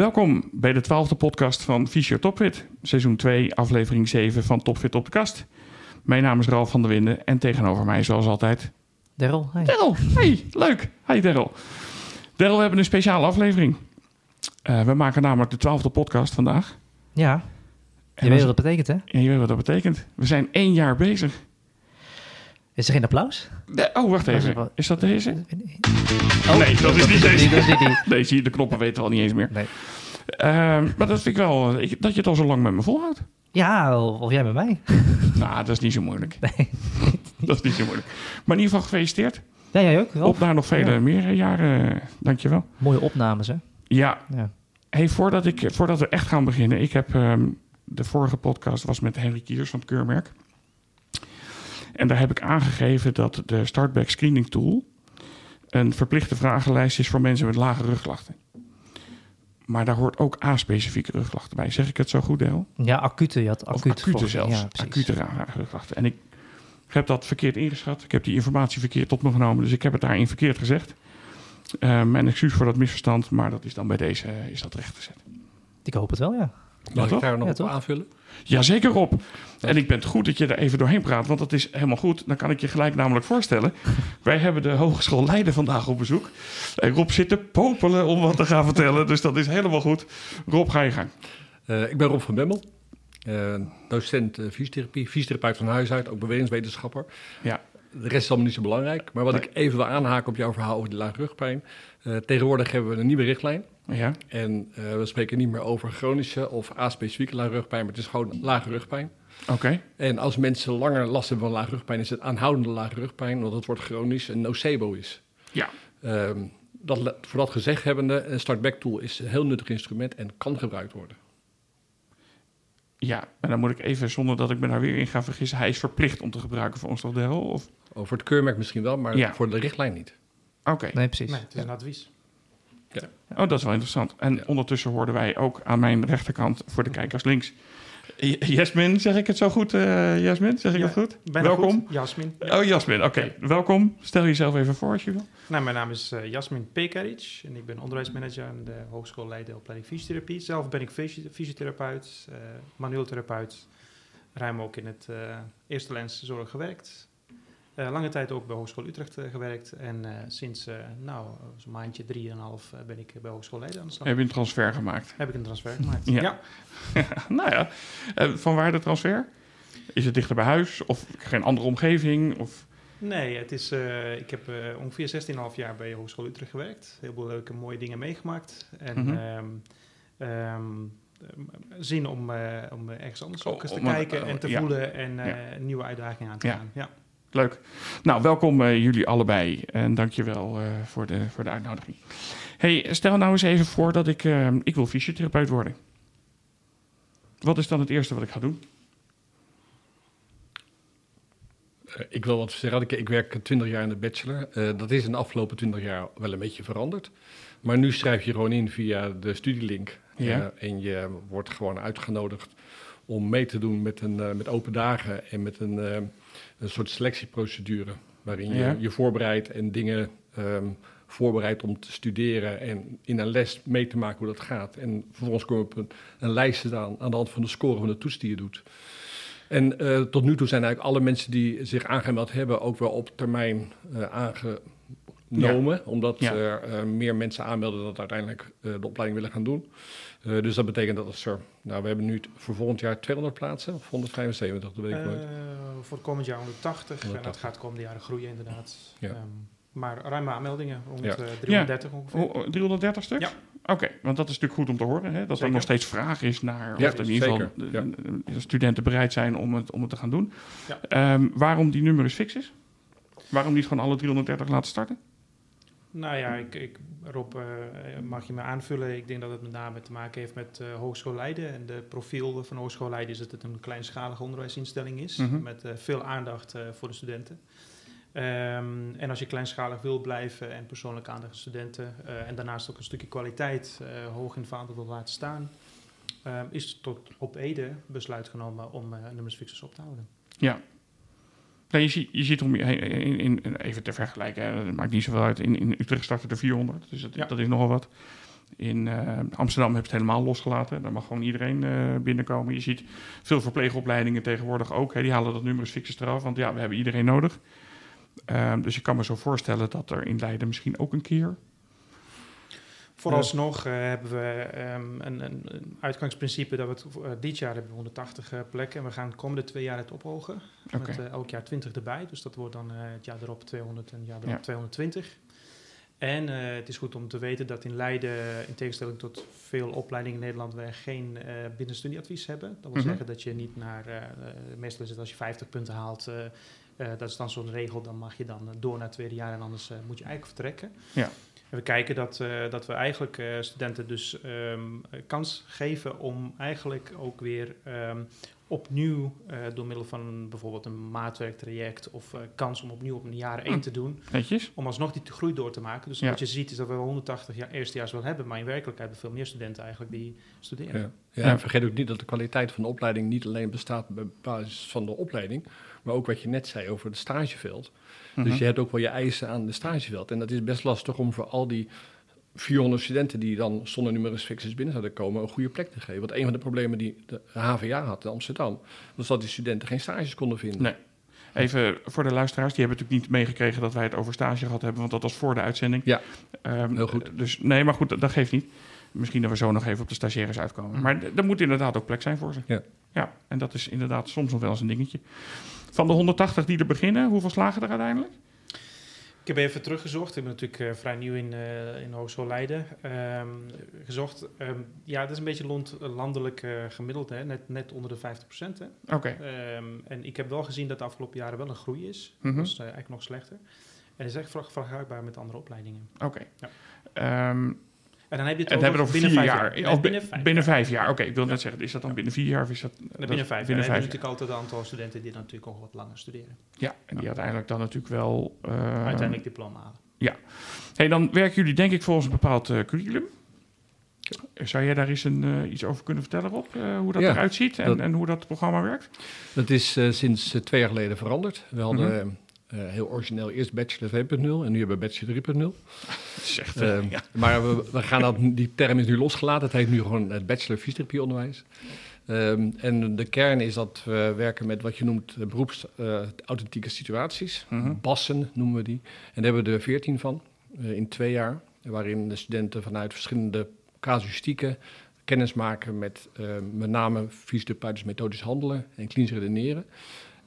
Welkom bij de twaalfde podcast van Fysio Topfit. Seizoen 2, aflevering 7 van Topfit op de kast. Mijn naam is Ralf van der Winden en tegenover mij zoals altijd... Daryl. Daryl, hey, leuk. Hi Daryl. Daryl, we hebben een speciale aflevering. Uh, we maken namelijk de twaalfde podcast vandaag. Ja, je weet wat dat betekent hè? En je weet wat dat betekent. We zijn één jaar bezig. Is er geen applaus? Nee, oh, wacht even. Is dat deze? Oh, nee, dat is niet deze. Dat is niet die. Nee, zie je, de knoppen weten we al niet eens meer. Nee. Ehm, maar dat vind ik wel, ik- dat je het al zo lang met me volhoudt. Ja, of jij met mij. Nou, dat is niet zo moeilijk. Nee. Dat is niet zo moeilijk. Maar in ieder geval gefeliciteerd. Ja, jij ook? Ralf? Op naar nog vele Ja. meer jaren. Dankjewel. Mooie opnames hè? Ja, Ja. hey, voordat, ik, voordat we echt gaan beginnen. Ik heb ehm, de vorige podcast was met Henry Kiers van het Keurmerk. En daar heb ik aangegeven dat de Startback Screening Tool een verplichte vragenlijst is voor mensen met lage rugklachten. Maar daar hoort ook A-specifieke rugklachten bij. Zeg ik het zo goed, Del? Ja, acute. Je had acuut acute volgens- zelfs. Ja, acute rugklachten. En ik heb dat verkeerd ingeschat. Ik heb die informatie verkeerd tot me genomen. Dus ik heb het daarin verkeerd gezegd. Mijn excuus voor dat misverstand. Maar dat is dan bij deze eh, is dat recht gezet. Ik hoop het wel, ja. Ja, Mag toch? ik daar nog Ja, op aanvullen? Jazeker Rob. En ik ben het goed dat je er even doorheen praat. Want dat is helemaal goed. Dan kan ik je gelijk namelijk voorstellen. Wij hebben de Hogeschool Leiden vandaag op bezoek. En Rob zit te popelen om wat te gaan vertellen. Dus dat is helemaal goed. Rob, ga je gang. Eh, ik ben Rob van Bemmel, eh, docent eh, fysiotherapie, fysiotherapeut van huis uit, ook bewegingswetenschapper. Ja. De rest is allemaal niet zo belangrijk. Maar wat Nee. ik even wil aanhaken op jouw verhaal over de lage rugpijn. Eh, tegenwoordig hebben we een nieuwe richtlijn. Ja, En eh, we spreken niet meer over chronische of a-specifieke lage rugpijn, maar het is gewoon lage rugpijn. Oké. En als mensen langer last hebben van lage rugpijn, is het aanhoudende lage rugpijn, want het wordt chronisch en nocebo is. Ja. Ehm, dat, voor dat gezegd hebbende, een startback tool is een heel nuttig instrument en kan gebruikt worden. Ja, en dan moet ik even, zonder dat ik me daar weer in ga vergissen... hij is verplicht om te gebruiken voor ons toch, Daryl? Of... Over het keurmerk misschien wel, maar Ja. voor de richtlijn niet. Oké. Nee, precies. Nee, het is een advies. Oh, dat is wel interessant. En Ja. ondertussen hoorden wij ook aan mijn rechterkant... voor de kijkers links... Jasmin, zeg ik het zo goed, eh Jasmin? Zeg ik Ja, dat goed? Welkom. goed. Jasmin. Ja. Oh, Jasmin, oké. Welkom. Stel jezelf even voor als je wil. Nou, mijn naam is eh, Jasmin Pekaric en ik ben onderwijsmanager aan de Hogeschool Leiden opleiding fysiotherapie. Zelf ben ik fysio- fysiotherapeut, eh manueel therapeut, ruim ook in het eerste lens zorg gewerkt. Eh, lange tijd ook bij Hogeschool Utrecht eh, gewerkt en eh, sinds nou, zo'n maandje, drieënhalf, ben ik bij Hogeschool Leiden aan de slag. Heb je een transfer gemaakt? Heb ik een transfer gemaakt. Ja. nou ja, van waar de transfer? Is het dichter bij huis of geen andere omgeving? Of... Nee, het is, ik heb eh, ongeveer 16,5 jaar bij Hogeschool Utrecht gewerkt. Heel veel leuke, mooie dingen meegemaakt. En ehm, zin om, om ergens anders Oh, ook eens te kijken en te ja. voelen en Ja. nieuwe uitdagingen aan te gaan. Ja. Leuk. Nou, welkom eh, jullie allebei. En dankjewel eh voor, de, voor de uitnodiging. hey, stel nou eens even voor dat ik... eh, ik wil fysiotherapeut worden. Wat is dan het eerste wat ik ga doen? Ik wil wat zeggen. Ik, ik werk 20 jaar in de bachelor. Dat is in de afgelopen 20 jaar wel een beetje veranderd. Maar nu schrijf je gewoon in via de studielink. Ja. En je wordt gewoon uitgenodigd om mee te doen met, een, met open dagen en met een, een soort selectieprocedure. Waarin je Ja. je voorbereidt en dingen ehm, voorbereidt om te studeren en in een les mee te maken hoe dat gaat. En vervolgens kom je op een, een lijst staan aan de hand van de score van de toets die je doet. En eh, tot nu toe zijn eigenlijk alle mensen die zich aangemeld hebben ook wel op termijn eh, aangenomen. Omdat Ja. er eh, meer mensen aanmelden dat uiteindelijk de opleiding willen gaan doen. Eh, dus dat betekent dat als er, nou we hebben nu voor volgend jaar 200 plaatsen of 175, dat weet ik nooit. Eh, voor het komend jaar 180 en dat 180. gaat de komende jaren groeien inderdaad. Ja. Ehm, maar ruime aanmeldingen, rond Ja. eh, 330 ongeveer. Oh, 330 stuks? Ja. Oké, want dat is natuurlijk goed om te horen. Hè? Dat er nog steeds vraag is naar Ja, of er in ieder geval zeker. de- de studenten bereid zijn om het, om het te gaan doen. Ja. Ehm, waarom die numerus fix is? Waarom niet gewoon alle 330 laten starten? Nou ja, ik, ik, Rob, eh, mag je me aanvullen? Ik denk dat het met name te maken heeft met eh Hogeschool Leiden. En de profiel van Hogeschool Leiden is dat het een kleinschalige onderwijsinstelling is. Mhm. Met eh, veel aandacht voor de studenten. Ehm, en als je kleinschalig wil blijven en persoonlijke aandacht aan studenten... en daarnaast ook een stukje kwaliteit hoog in het vaandel wil laten staan... ehm, is tot op Ede besluit genomen om eh nummers fixers op te houden. Ja. Nee, je, ziet, je ziet om je heen, in, in, even te vergelijken, dat maakt niet zoveel uit. In, in Utrecht starten er 400, dus dat, Ja. dat is nogal wat. In eh, Amsterdam hebben ze het helemaal losgelaten. Daar mag gewoon iedereen eh, binnenkomen. Je ziet veel verpleegopleidingen tegenwoordig ook. Hè, die halen dat numerus fixus eraf, want ja, we hebben iedereen nodig. Ehm, dus ik kan me zo voorstellen dat er in Leiden misschien ook een keer... Vooralsnog eh, hebben we ehm, een, een, uitgangsprincipe dat we het, eh, dit jaar hebben we 180 eh, plekken en we gaan de komende twee jaar het ophogen. Met elk jaar 20 erbij. Dus dat wordt dan het jaar erop 200 en het jaar erop Ja. 220. En het is goed om te weten dat in Leiden, in tegenstelling tot veel opleidingen in Nederland, wij geen binnenstudieadvies hebben. Dat wil Mhm. zeggen dat je niet naar, meestal is het als je 50 punten haalt, dat is dan zo'n regel, dan mag je dan door naar het tweede jaar en anders moet je eigenlijk vertrekken. Ja. En we kijken dat, eh, dat we eigenlijk eh, studenten dus eh, kans geven om eigenlijk ook weer ehm, opnieuw eh, door middel van bijvoorbeeld een maatwerktraject of eh, kans om opnieuw op een jaar één Hm. te doen, Netjes? om alsnog die groei door te maken. Dus Ja. wat je ziet is dat we 180 jaar, eerstejaars wel hebben, maar in werkelijkheid hebben we veel meer studenten eigenlijk die studeren. Ja. Ja, Ja. en vergeet ook niet dat de kwaliteit van de opleiding niet alleen bestaat op basis van de opleiding, maar ook wat je net zei over het stageveld. Mhm. Dus je hebt ook wel je eisen aan de stageveld. En dat is best lastig om voor al die 400 studenten die dan zonder numerus fixus binnen zouden komen, een goede plek te geven. Want een van de problemen die de HVA had in Amsterdam, was dat die studenten geen stages konden vinden. Nee. Even voor de luisteraars, die hebben natuurlijk niet meegekregen dat wij het over stage gehad hebben, want dat was voor de uitzending. Ja, Ehm, heel goed. Dus nee, maar goed, dat, dat geeft niet. Misschien dat we zo nog even op de stagiaires uitkomen. Maar d- er moet inderdaad ook plek zijn voor ze. Ja. ja, en dat is inderdaad soms nog wel eens een dingetje. Van de 180 die er beginnen, hoeveel slagen er uiteindelijk? Ik heb even teruggezocht. Ik ben natuurlijk eh, vrij nieuw in, eh in Hogeschool Leiden. Ehm, gezocht. Ehm, ja, het is een beetje lond- landelijk eh, gemiddeld, hè? Net, net onder de 50 Hè? Oké. Ehm, en ik heb wel gezien dat de afgelopen jaren wel een groei is. Mhm. Dat is eh, eigenlijk nog slechter. En dat is echt ver- vergelijkbaar met andere opleidingen. Oké. Ja. En dan heb je het en dan hebben we over het over binnen vier vijf jaar. Nee, binnen vijf binnen jaar. vijf jaar. Oké, ik wil net Ja. zeggen, is dat dan binnen vier jaar of is dat... Nee, dat- binnen vijf jaar. Binnen En dan vijf heb je jaar. natuurlijk altijd een aantal studenten die dan natuurlijk ook wat langer studeren. Ja, en die uiteindelijk dan natuurlijk wel... eh, Uiteindelijk diploma halen. Hey, dan werken jullie denk ik volgens een bepaald eh, curriculum. Zou jij daar eens een, eh, iets over kunnen vertellen, Rob? Eh, hoe dat Ja, eruit ziet en, dat- en hoe dat programma werkt? Dat is eh, sinds twee jaar geleden veranderd. We hadden Mhm. Eh, heel origineel eerst Bachelor 2.0 en nu hebben we Bachelor 3.0 Het is echt, eh, ja. Maar we, we gaan dat, die term is nu losgelaten. Het heet nu gewoon het bachelor fysiotherapieonderwijs. Ehm en de kern is dat we werken met wat je noemt eh, beroepsauthentieke situaties. Mhm. Bassen noemen we die. En daar hebben we er veertien van eh, in twee jaar. Waarin de studenten vanuit verschillende casuïstieken kennis maken met eh, met name fysiotherapeutisch methodisch handelen en klinisch redeneren.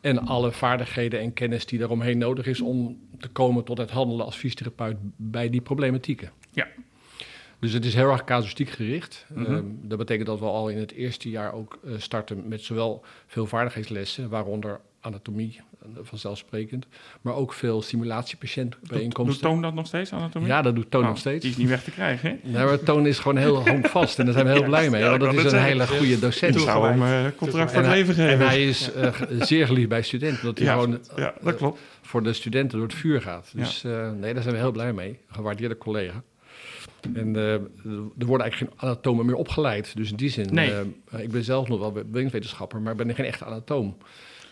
En alle vaardigheden en kennis die daaromheen nodig is om te komen tot het handelen als fysiotherapeut bij die problematieken. Ja. Dus het is heel erg casuïstiek gericht. Mhm. Ehm, dat betekent dat we al in het eerste jaar ook eh, starten met zowel veel vaardigheidslessen, waaronder anatomie, eh, vanzelfsprekend, maar ook veel simulatiepatiëntbijeenkomsten. doet Toon dat nog steeds, anatomie? Ja, dat doet Toon Nou, nog steeds. Die is niet weg te krijgen, hè? Maar Toon is gewoon heel honkvast en daar zijn we heel Ja, blij mee. ja, want dat is een hele goede docent. Ik zou hem eh, contract voor En het leven En geven. hij is eh, zeer geliefd bij studenten, omdat hij gewoon ja, dat klopt. voor de studenten door het vuur gaat. Dus nee, daar zijn we heel blij mee. Gewaardeerde collega. En er worden eigenlijk geen anatomen meer opgeleid. Dus in die zin, Nee. ik ben zelf nog wel bewegingswetenschapper, maar ben geen echte anatoom.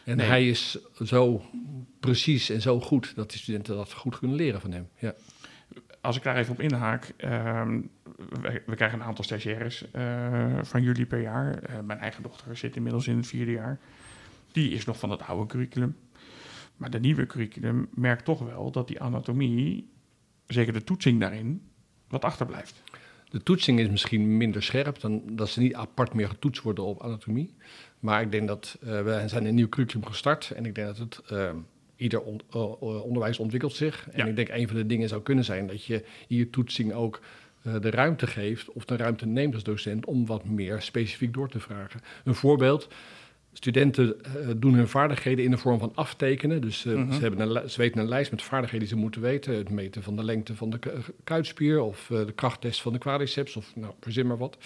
En Nee. hij is zo precies en zo goed dat die studenten dat goed kunnen leren van hem. Ja. Als ik daar even op inhaak. ehm, we, we krijgen een aantal stagiaires eh, van jullie per jaar. Eh, mijn eigen dochter zit inmiddels in het vierde jaar. Die is nog van het oude curriculum. Maar de nieuwe curriculum merkt toch wel dat die anatomie, zeker de toetsing daarin, wat achterblijft. De toetsing is misschien minder scherp dan dat ze niet apart meer getoetst worden op anatomie. Maar ik denk dat eh, we zijn een nieuw curriculum gestart en ik denk dat het eh, ieder on- eh, eh, onderwijs ontwikkelt zich. En Ja. ik denk een van de dingen zou kunnen zijn dat je in je toetsing ook de ruimte geeft of de ruimte neemt als docent om wat meer specifiek door te vragen. Een voorbeeld. Studenten eh, doen hun vaardigheden in de vorm van aftekenen. Dus eh, Mhm. ze, hebben een, ze weten een lijst met vaardigheden die ze moeten weten. Het meten van de lengte van de ku- kuitspier of eh, de krachttest van de quadriceps of nou, verzin maar wat.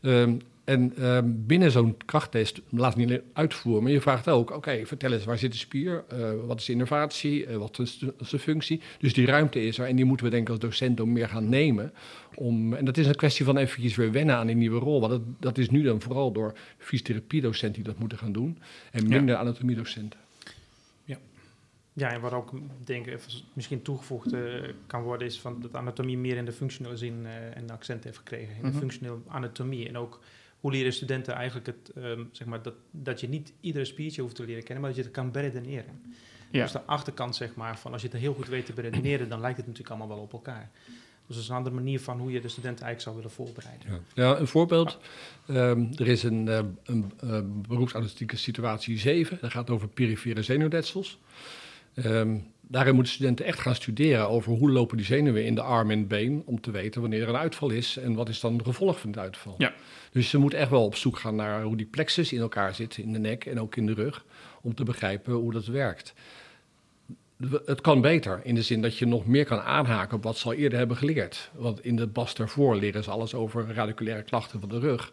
Ehm, en ehm, binnen zo'n krachttest laat het niet alleen uitvoeren, maar je vraagt ook: oké, vertel eens, waar zit de spier? Eh, wat is de innervatie? Eh, wat is de, functie? Dus die ruimte is er en die moeten we denk ik als docent ook meer gaan nemen. Om, en dat is een kwestie van eventjes weer wennen aan die nieuwe rol. Want dat, dat is nu dan vooral door fysiotherapiedocenten die dat moeten gaan doen en Ja. minder anatomiedocenten. Ja, en wat ook denk ik misschien toegevoegd eh, kan worden, is van dat anatomie meer in de functionele zin een accent heeft gekregen. In Mhm. de functionele anatomie. En ook hoe leren studenten eigenlijk het, ehm, zeg maar, dat, dat je niet iedere spiertje hoeft te leren kennen, maar dat je het kan beredeneren. Ja. Dus de achterkant, zeg maar, van als je het heel goed weet te beredeneren, dan lijkt het natuurlijk allemaal wel op elkaar. Dus dat is een andere manier van hoe je de studenten eigenlijk zou willen voorbereiden. Ja, ja een voorbeeld. Ehm, er is een, eh, een eh, beroepsanalytieke situatie 7. Dat gaat over perifere zenuwletsels. Ehm, daarin moeten studenten echt gaan studeren over hoe lopen die zenuwen in de arm en been... om te weten wanneer er een uitval is en wat is dan het gevolg van het uitval. Ja. Dus ze moeten echt wel op zoek gaan naar hoe die plexus in elkaar zit, in de nek en ook in de rug... om te begrijpen hoe dat werkt. We- Het kan beter, in de zin dat je nog meer kan aanhaken op wat ze al eerder hebben geleerd. Want in de bas daarvoor leren ze alles over radiculaire klachten van de rug.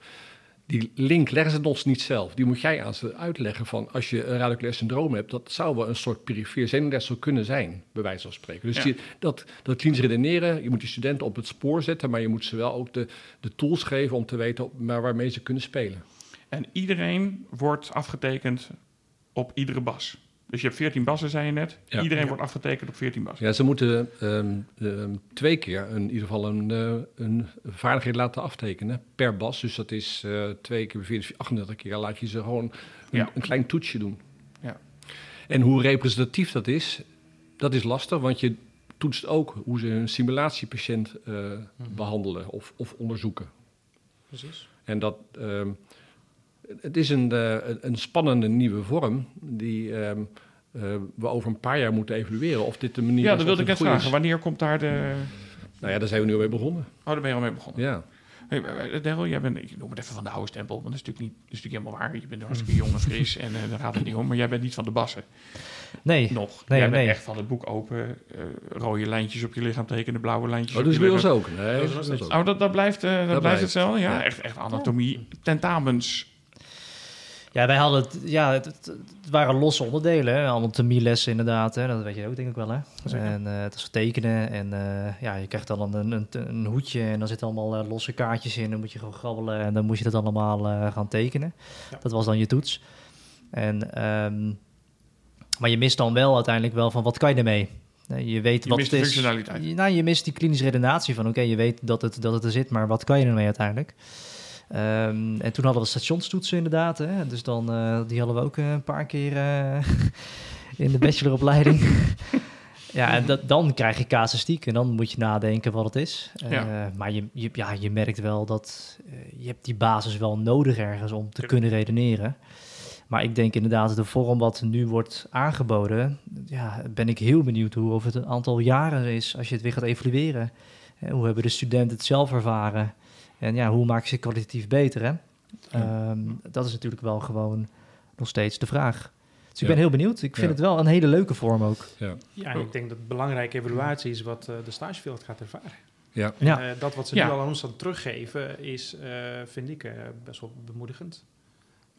Die link leggen ze ons niet zelf. Die moet jij aan ze uitleggen van als je een radiculair syndroom hebt, dat zou wel een soort perifeer zenuwletsel kunnen zijn, bij wijze van spreken. Dus Ja. dat, dat klinisch redeneren, je moet die studenten op het spoor zetten, maar je moet ze wel ook de, de tools geven om te weten op- maar waarmee ze kunnen spelen. En iedereen wordt afgetekend op iedere bas. Dus je hebt 14 bassen, zei je net. Ja. Iedereen Ja. wordt afgetekend op 14 bassen. Ja, ze moeten ehm, ehm, twee keer een, in ieder geval een, eh, een vaardigheid laten aftekenen per bas. Dus dat is eh, twee keer 40, 38 keer. Laat je ze gewoon een, Ja. een klein toetsje doen. Ja. En hoe representatief dat is, dat is lastig, want je toetst ook hoe ze een simulatiepatiënt eh, behandelen of, of onderzoeken. Precies. En dat, ehm, het is een, eh, een spannende nieuwe vorm die ehm, eh, we over een paar jaar moeten evalueren. Of dit de manier Ja, is dat wilde ik net is. vragen. Wanneer komt daar de... Nou ja, daar zijn we nu al mee begonnen. Oh, daar ben je al mee begonnen. Ja. Hey, Daryl, jij bent, ik noem het even van de oude stempel, want dat is natuurlijk, niet, dat is natuurlijk helemaal waar. Je bent hartstikke jong en fris en eh, daar gaat het niet om. Maar jij bent niet van de bassen, Nee, nog. Nee, jij bent nee. echt van het boek open, eh, rode lijntjes op je lichaam tekenen, blauwe lijntjes Oh, je bij ons ook. Nee, Dat is dat nog ook. Oh, dat, dat blijft, eh, dat blijft blijft. hetzelfde? Ja, Ja. Echt, echt anatomie, tentamens. Ja, wij hadden het, ja, het, het- waren losse onderdelen, hè. anatomie-lessen inderdaad, hè. dat weet je ook denk ik wel. Hè. Zeker. En eh, het is tekenen en eh, ja, je krijgt dan een, een, een hoedje en dan zitten allemaal eh, losse kaartjes in. Dan moet je gewoon grabbelen en dan moet je dat allemaal gaan tekenen. Ja. Dat was dan je toets. En, ehm, maar je mist dan wel uiteindelijk wel van wat kan je ermee? Je weet Je wat mist het de is. functionaliteit. Je- Nou, je mist die klinische redenatie van oké, je weet dat het, dat het er zit, maar wat kan je ermee uiteindelijk? Ehm, en toen hadden we stationstoetsen inderdaad. Hè? Dus dan, eh, die hadden we ook eh, een paar keer eh, in de bacheloropleiding. ja, en dat, dan krijg je casuïstiek en dan moet je nadenken wat het is. Maar je, je, ja, je merkt wel dat je hebt die basis wel nodig ergens om te kunnen redeneren. Maar ik denk inderdaad, de vorm wat nu wordt aangeboden, ja, ben ik heel benieuwd hoe over het een aantal jaren is als je het weer gaat evalueren. Hoe hebben de studenten het zelf ervaren? En ja, hoe maken ze het kwalitatief beter? Hè? Ehm, dat is natuurlijk wel gewoon nog steeds de vraag. Dus ik Ja. ben heel benieuwd. Ik vind Ja. het wel een hele leuke vorm ook. Ja. Ja, en ik denk dat belangrijke evaluatie is wat eh, de stagefield gaat ervaren. Ja. Eh, dat wat ze Ja. nu al aan ons aan teruggeven is, eh, vind ik, eh, best wel bemoedigend.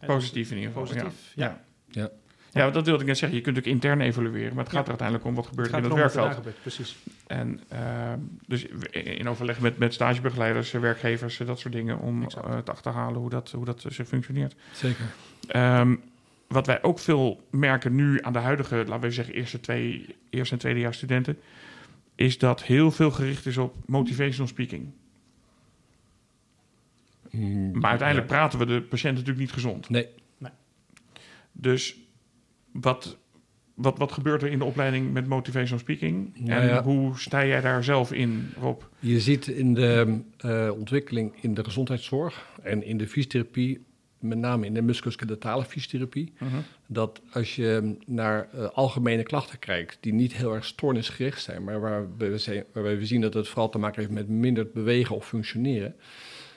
Positief in ieder geval. Positief, ja. ja. Ja. Ja. Ja, dat wilde ik net zeggen. Je kunt ook intern evalueren, maar het gaat Ja. er uiteindelijk om wat gebeurt Het in het er werkveld. gebeurt, precies. En ehm, dus in overleg met, met stagebegeleiders, eh, werkgevers, eh, dat soort dingen, om eh, te achterhalen hoe dat, hoe dat zo functioneert. Zeker. Ehm, wat wij ook veel merken nu aan de huidige, laten we zeggen, eerste, twee, eerste en tweedejaars studenten, is dat heel veel gericht is op motivational speaking. Mm, Maar uiteindelijk praten we de patiënt natuurlijk niet gezond. Nee. Dus wat, wat, wat gebeurt er in de opleiding met motivational speaking? Nou en ja. hoe sta jij daar zelf in, Rob? Je ziet in de eh, ontwikkeling in de gezondheidszorg en in de fysiotherapie, met name in de musculoskeletale fysiotherapie, dat als je naar eh, algemene klachten kijkt die niet heel erg stoornisgericht zijn, maar waarbij we, zijn- waarbij we zien dat het vooral te maken heeft met minder bewegen of functioneren,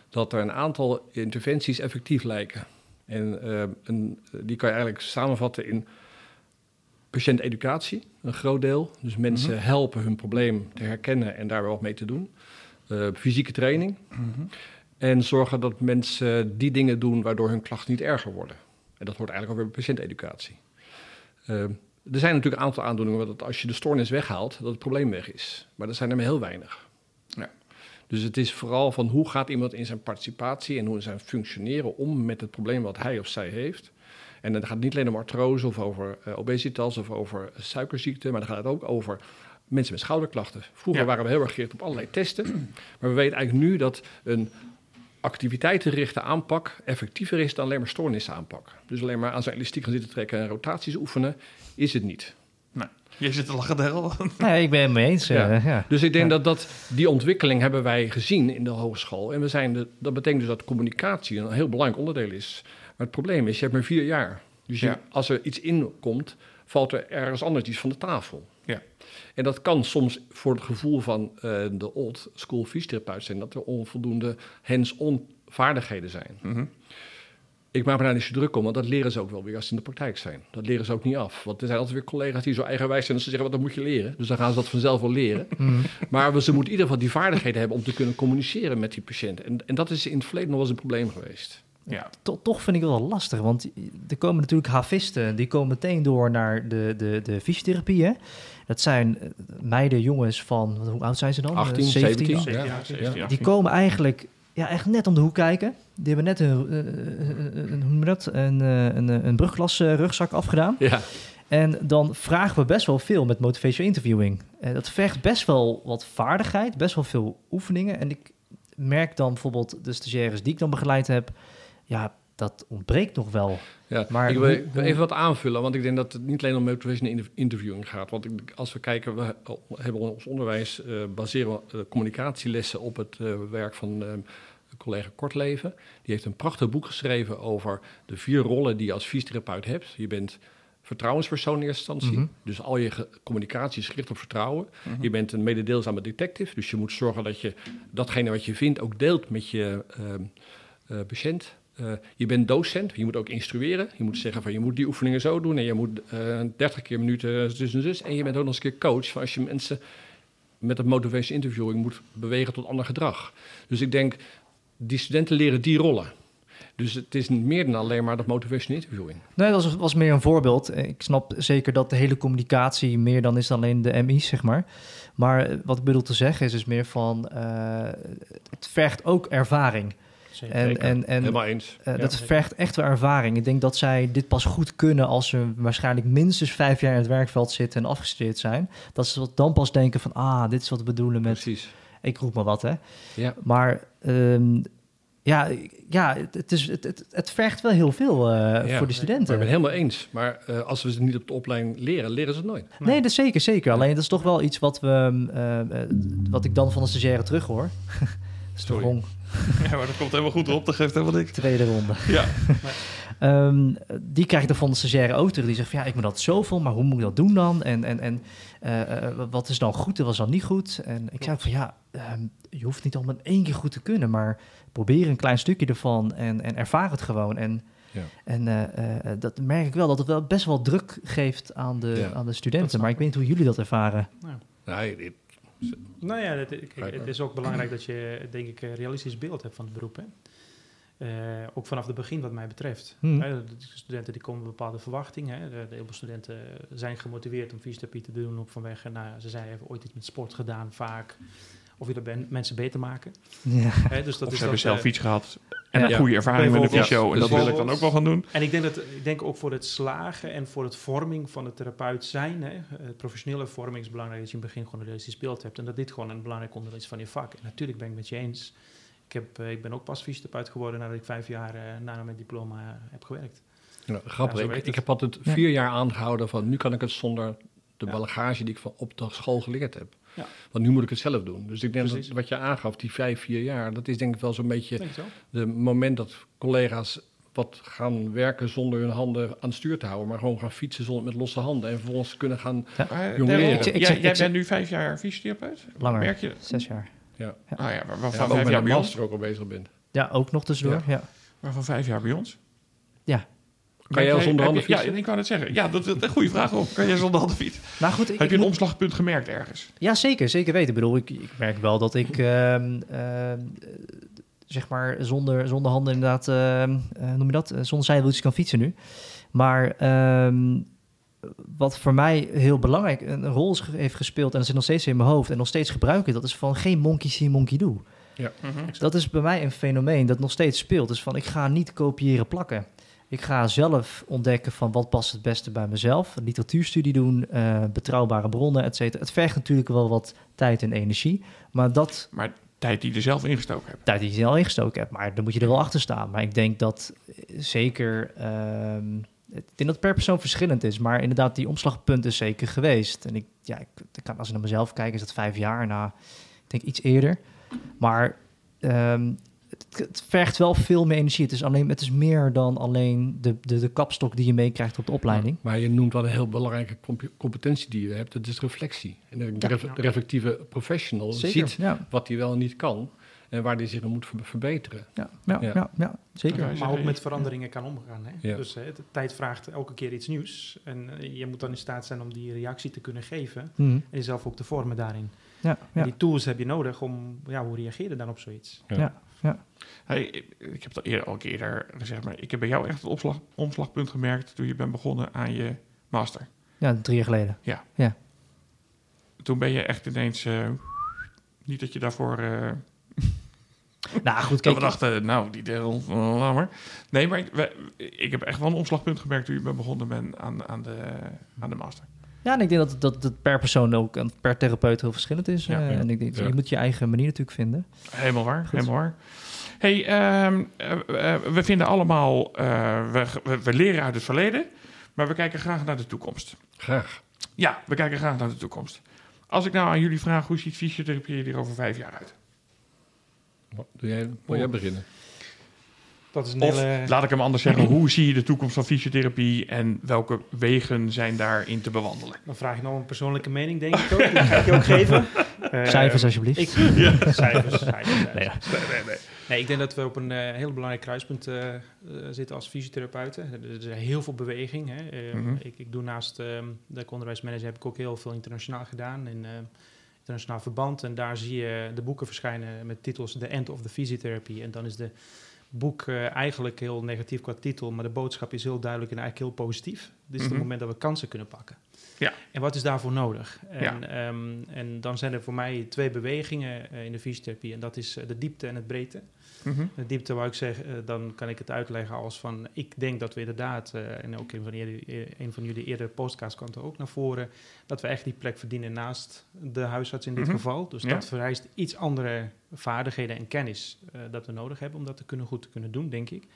dat er een aantal interventies effectief lijken. En eh, een, die kan je eigenlijk samenvatten in patiënteducatie, een groot deel. Dus mensen Mhm. helpen hun probleem te herkennen en daar wat mee te doen. Eh, fysieke training. En zorgen dat mensen die dingen doen waardoor hun klachten niet erger worden. En dat hoort eigenlijk ook weer bij patiënteducatie. Eh, er zijn natuurlijk een aantal aandoeningen dat als je de stoornis weghaalt, dat het probleem weg is. Maar dat zijn er maar heel weinig. Ja. Dus het is vooral van hoe gaat iemand in zijn participatie en hoe in zijn functioneren om met het probleem wat hij of zij heeft. En dan gaat het niet alleen om artrose of over eh, obesitas of over suikerziekte, maar dan gaat het ook over mensen met schouderklachten. Vroeger Ja. waren we heel erg gericht op allerlei testen, maar we weten eigenlijk nu dat een activiteitsgerichte aanpak effectiever is dan alleen maar stoornissen aanpakken. Dus alleen maar aan zijn elastiek gaan zitten trekken en rotaties oefenen, is het niet. Je zit te lachen, Daryl. Nee, ik ben het mee eens. Ja. eh, ja. Dus ik denk Ja. dat, dat die ontwikkeling hebben wij gezien in de hogeschool. En we zijn de, dat betekent dus dat communicatie een heel belangrijk onderdeel is. Maar het probleem is, je hebt maar vier jaar. Dus je- Ja. als er iets inkomt, valt er ergens anders iets van de tafel. Ja. En dat kan soms voor het gevoel van eh, de old school fysiotherapeut zijn... dat er onvoldoende hands-on vaardigheden zijn. Mhm. Ik maak me daar niet zo druk om, want dat leren ze ook wel weer als ze in de praktijk zijn. Dat leren ze ook niet af. Want er zijn altijd weer collega's die zo eigenwijs zijn... dat ze zeggen, wat dan moet je leren. Dus dan gaan ze dat vanzelf wel leren. Mhm. Maar ze moeten in ieder geval die vaardigheden hebben om te kunnen communiceren met die patiënt. En, en dat is in het verleden nog wel eens een probleem geweest. Ja. To- toch vind ik het wel lastig, want er komen natuurlijk havisten, die komen meteen door naar de, de, de fysiotherapie. Hè? Dat zijn eh, meiden, jongens van, wat- hoe oud zijn ze dan? Eh, 18, 17? 17. Ja, Ja, 17, ja. Die komen eigenlijk ja, echt net om de hoek kijken. Die hebben net een, eh, een, een, dat? een, eh, een, een brugklas rugzak afgedaan. Ja, En dan vragen we best wel veel met motivational interviewing. Dat vergt best wel wat vaardigheid, best wel veel oefeningen. En ik merk dan bijvoorbeeld de stagiaires die ik dan begeleid heb, ja, dat ontbreekt nog wel. ja. Maar ik wil even wat aanvullen, want ik denk dat het niet alleen om motivational inter- interviewing gaat. Want ik- als we kijken, we hebben ons onderwijs, eh, baseren eh, communicatielessen op het eh, werk van eh, collega Kortleven. Die heeft een prachtig boek geschreven over de vier rollen die je als fysiotherapeut hebt. Je bent vertrouwenspersoon in eerste instantie. Mhm. Dus al je communicatie is gericht op vertrouwen. Mhm. Je bent een mededeelzame detective, dus je moet zorgen dat je datgene wat je vindt ook deelt met je ehm, eh, patiënt. Eh, je bent docent, je moet ook instrueren. Je moet zeggen van je moet die oefeningen zo doen en je moet eh 30 keer minuten zus en zus. En je bent ook nog eens een keer coach van als je mensen met een motivation interviewing moet bewegen tot ander gedrag. Dus ik denk, die studenten leren die rollen. Dus het is meer dan alleen maar dat motivation interviewing. Nee, dat was, meer een voorbeeld. Eh, Ik snap zeker dat de hele communicatie meer dan is dan alleen de MI's, zeg maar. Maar eh, wat ik bedoel te zeggen is dus meer van, eh, het vergt ook ervaring. Zeker. En, en, en Helemaal eens. eh, Ja. dat vergt echt wel ervaring. Ik denk dat zij dit pas goed kunnen als ze waarschijnlijk minstens vijf jaar in het werkveld zitten en afgestudeerd zijn. Dat ze dan pas denken van, ah, dit is wat we bedoelen met, Precies. ik roep maar wat, hè. Ja. Maar ehm, ja, ja het, is, het, het, het vergt wel heel veel eh, Ja. voor de Maar ik studenten. ben het helemaal eens. Maar eh, als we ze niet op de opleiding leren, leren ze het nooit. Nee, dat is zeker, zeker. Alleen dat is toch wel iets wat, we, eh, eh, wat ik dan van de stagiaire terug hoor. Sorry. Ja, maar dat komt helemaal goed op. Dat geeft helemaal niks. tweede ronde. Ja. Ehm, die krijg ik dan van de stagiaire ook terug. Die zegt van ja, ik moet dat zoveel, maar hoe moet ik dat doen dan? En, en, en eh, eh, wat is dan goed en wat is dan niet goed? En ik zei ook van ja, ehm, je hoeft niet allemaal in één keer goed te kunnen, maar probeer een klein stukje ervan en, en ervaar het gewoon. En, Ja. en eh, eh, dat merk ik wel, dat het wel best wel druk geeft aan de, Ja. aan de studenten. Maar ik weet niet hoe jullie dat ervaren. Nee, dit- Nou ja, het, kijk, Kijk, het is ook belangrijk dat je, denk ik, een realistisch beeld hebt van het beroep. Hè? Eh, ook vanaf het begin wat mij betreft. Hmm. Hè, de studenten die komen met bepaalde verwachtingen. Hè? De, heel veel studenten zijn gemotiveerd om fysiotherapie te doen op vanwege, nou, ja, ze zijn hebben ooit iets met sport gedaan vaak. Of willen ben- mensen beter maken. Ja. Hè? Dus dat Of is ze hebben dat, zelf eh, iets gehad en Ja. een goede ervaring met de Bijvoorbeeld. fysio. En dat wil ik dan ook wel gaan doen. En ik denk, dat, ik denk ook voor het slagen en voor het vorming van het therapeut zijn, hè, professionele vorming is belangrijk dat je in het begin gewoon een realistisch beeld hebt en dat dit gewoon een belangrijk onderdeel is van je vak. En natuurlijk ben ik met je eens. Ik, heb, eh, ik ben ook pas fysiotherapeut geworden nadat ik vijf jaar eh, na mijn diploma eh, heb gewerkt. Ja, grappig. Ja, ik, heb altijd Ja. vier jaar aangehouden van nu kan ik het zonder de Ja. bagage die ik van op de school geleerd heb. Ja. Want nu moet ik het zelf doen. Dus ik denk Precies. dat wat je aangaf, die vijf, vier jaar, dat is denk ik wel zo'n beetje de moment dat collega's wat gaan werken zonder hun handen aan het stuur te houden, maar gewoon gaan fietsen zonder, met losse handen en vervolgens kunnen gaan. Ik jij, bent nu vijf jaar fysiotherapeut? Langer, Merk je? zes jaar. Ja, Ah ja, waarvan ja vijf jaar bij ons. ook al bezig bent. Ja, ook nog tussendoor. Ja. Waarvan vijf jaar bij ons? Ja. Kan jij al zonder handen je- fietsen? Ja, ik wou het zeggen. Ja, dat is een goede vraag op. Kan jij zonder handen fietsen? Nou goed, ik, Heb je een moet- omslagpunt gemerkt ergens? Ja, zeker. Zeker weten. Ik bedoel, ik, ik merk wel dat ik, ehm, ehm, eh, zeg maar, zonder, zonder handen inderdaad, ehm, eh, noem je dat, Eh, zonder zijwieltjes kan fietsen nu. Maar ehm, wat voor mij heel belangrijk een rol is, heeft gespeeld, en dat zit nog steeds in mijn hoofd en nog steeds gebruik ik, dat is van geen monkey see, monkey do. Dat is bij mij een fenomeen dat nog steeds speelt. Dus van, ik ga niet kopiëren plakken. Ik ga zelf ontdekken van wat past het beste bij mezelf. Een literatuurstudie doen, eh, betrouwbare bronnen, et cetera. Het vergt natuurlijk wel wat tijd en energie. Maar dat Maar tijd die je er zelf ingestoken hebt. tijd die je al ingestoken hebt. Maar dan moet je er wel achter staan. Maar ik denk dat eh, zeker... ehm, ik denk dat het per persoon verschillend is. Maar inderdaad, die omslagpunt is zeker geweest. En ik, ja, ik, als ik naar mezelf kijk, is dat vijf jaar na... Ik denk iets eerder. Maar ehm, het, het vergt wel veel meer energie. Het is, alleen, het is meer dan alleen de, de, de kapstok die je meekrijgt op de opleiding. Maar je noemt wel een heel belangrijke comp- competentie die je hebt. Dat is reflectie. En de, de ref- de reflectieve professional Zeker, ziet ja. wat hij wel en niet kan. En waar hij zich nog moet ver- verbeteren. Ja, ja, ja. Ja. ja, zeker. Ja, Maar ook met veranderingen kan omgaan. Hè? Ja. Dus hè, de tijd vraagt elke keer iets nieuws. En eh, je moet dan in staat zijn om die reactie te kunnen geven. Mhm. En jezelf ook te vormen daarin. Ja, En ja. die tools heb je nodig om, ja, hoe reageer je dan op zoiets? Ja. Hey, ik- heb het al eerder, al eerder gezegd, maar ik heb bij jou echt het opslag, omslagpunt gemerkt toen je bent begonnen aan je master. ja, drie jaar geleden. Toen ben je echt ineens, eh, niet dat je daarvoor, eh Nou goed, kijk, we dachten, nou, die deel, uh, maar. Nee, maar ik, we- ik heb echt wel een omslagpunt gemerkt toen je bent begonnen bent aan, aan, de, aan de master. Ja, en ik denk dat, dat het per persoon ook en per therapeut heel verschillend is. Ja, Eh, ja. En ik denk, Ja. je moet je eigen manier natuurlijk vinden. Helemaal waar, Goed. helemaal waar. hey, ehm, eh, eh, we vinden allemaal, eh, we, we, we leren uit het verleden, maar we kijken graag naar de toekomst. Graag. Ja, we kijken graag naar de toekomst. Als ik nou aan jullie vraag, hoe ziet fysiotherapie er over vijf jaar uit? Wat- Doe jij, wil jij Oh. beginnen? Dat is een Of hele... laat ik hem anders zeggen, hoe zie je de toekomst van fysiotherapie en welke wegen zijn daarin te bewandelen? Dan vraag je nog een persoonlijke mening, denk ik ook. Die ga ik je ook geven. Eh, Cijfers alsjeblieft. Ik, cijfers, cijfers, cijfers. Nee, Nee, Nee, ik denk dat we op een eh, heel belangrijk kruispunt eh, eh, zitten als fysiotherapeuten. Er is heel veel beweging. Hè. Eh, Mhm. ik, ik doe naast ehm de onderwijsmanager heb ik ook heel veel internationaal gedaan in eh, internationaal verband. En daar zie je de boeken verschijnen met titels The End of the Physiotherapy. En dan is de boek eh, eigenlijk heel negatief qua titel, maar de boodschap is heel duidelijk en eigenlijk heel positief. Dit is Mhm. het moment dat we kansen kunnen pakken. Ja. En wat is daarvoor nodig? En, Ja. ehm, en dan zijn er voor mij twee bewegingen eh, in de fysiotherapie. En dat is eh, de diepte en het breedte. Mhm. De diepte waar ik zeg, eh, dan kan ik het uitleggen als van... ik denk dat we inderdaad, eh, en ook een van, jullie, een van jullie eerdere podcasts kwam er ook naar voren... dat we echt die plek verdienen naast de huisarts in dit Mhm. geval. Dus Ja. dat vereist iets andere vaardigheden en kennis dat we nodig hebben... om dat te kunnen, goed te kunnen doen, denk ik.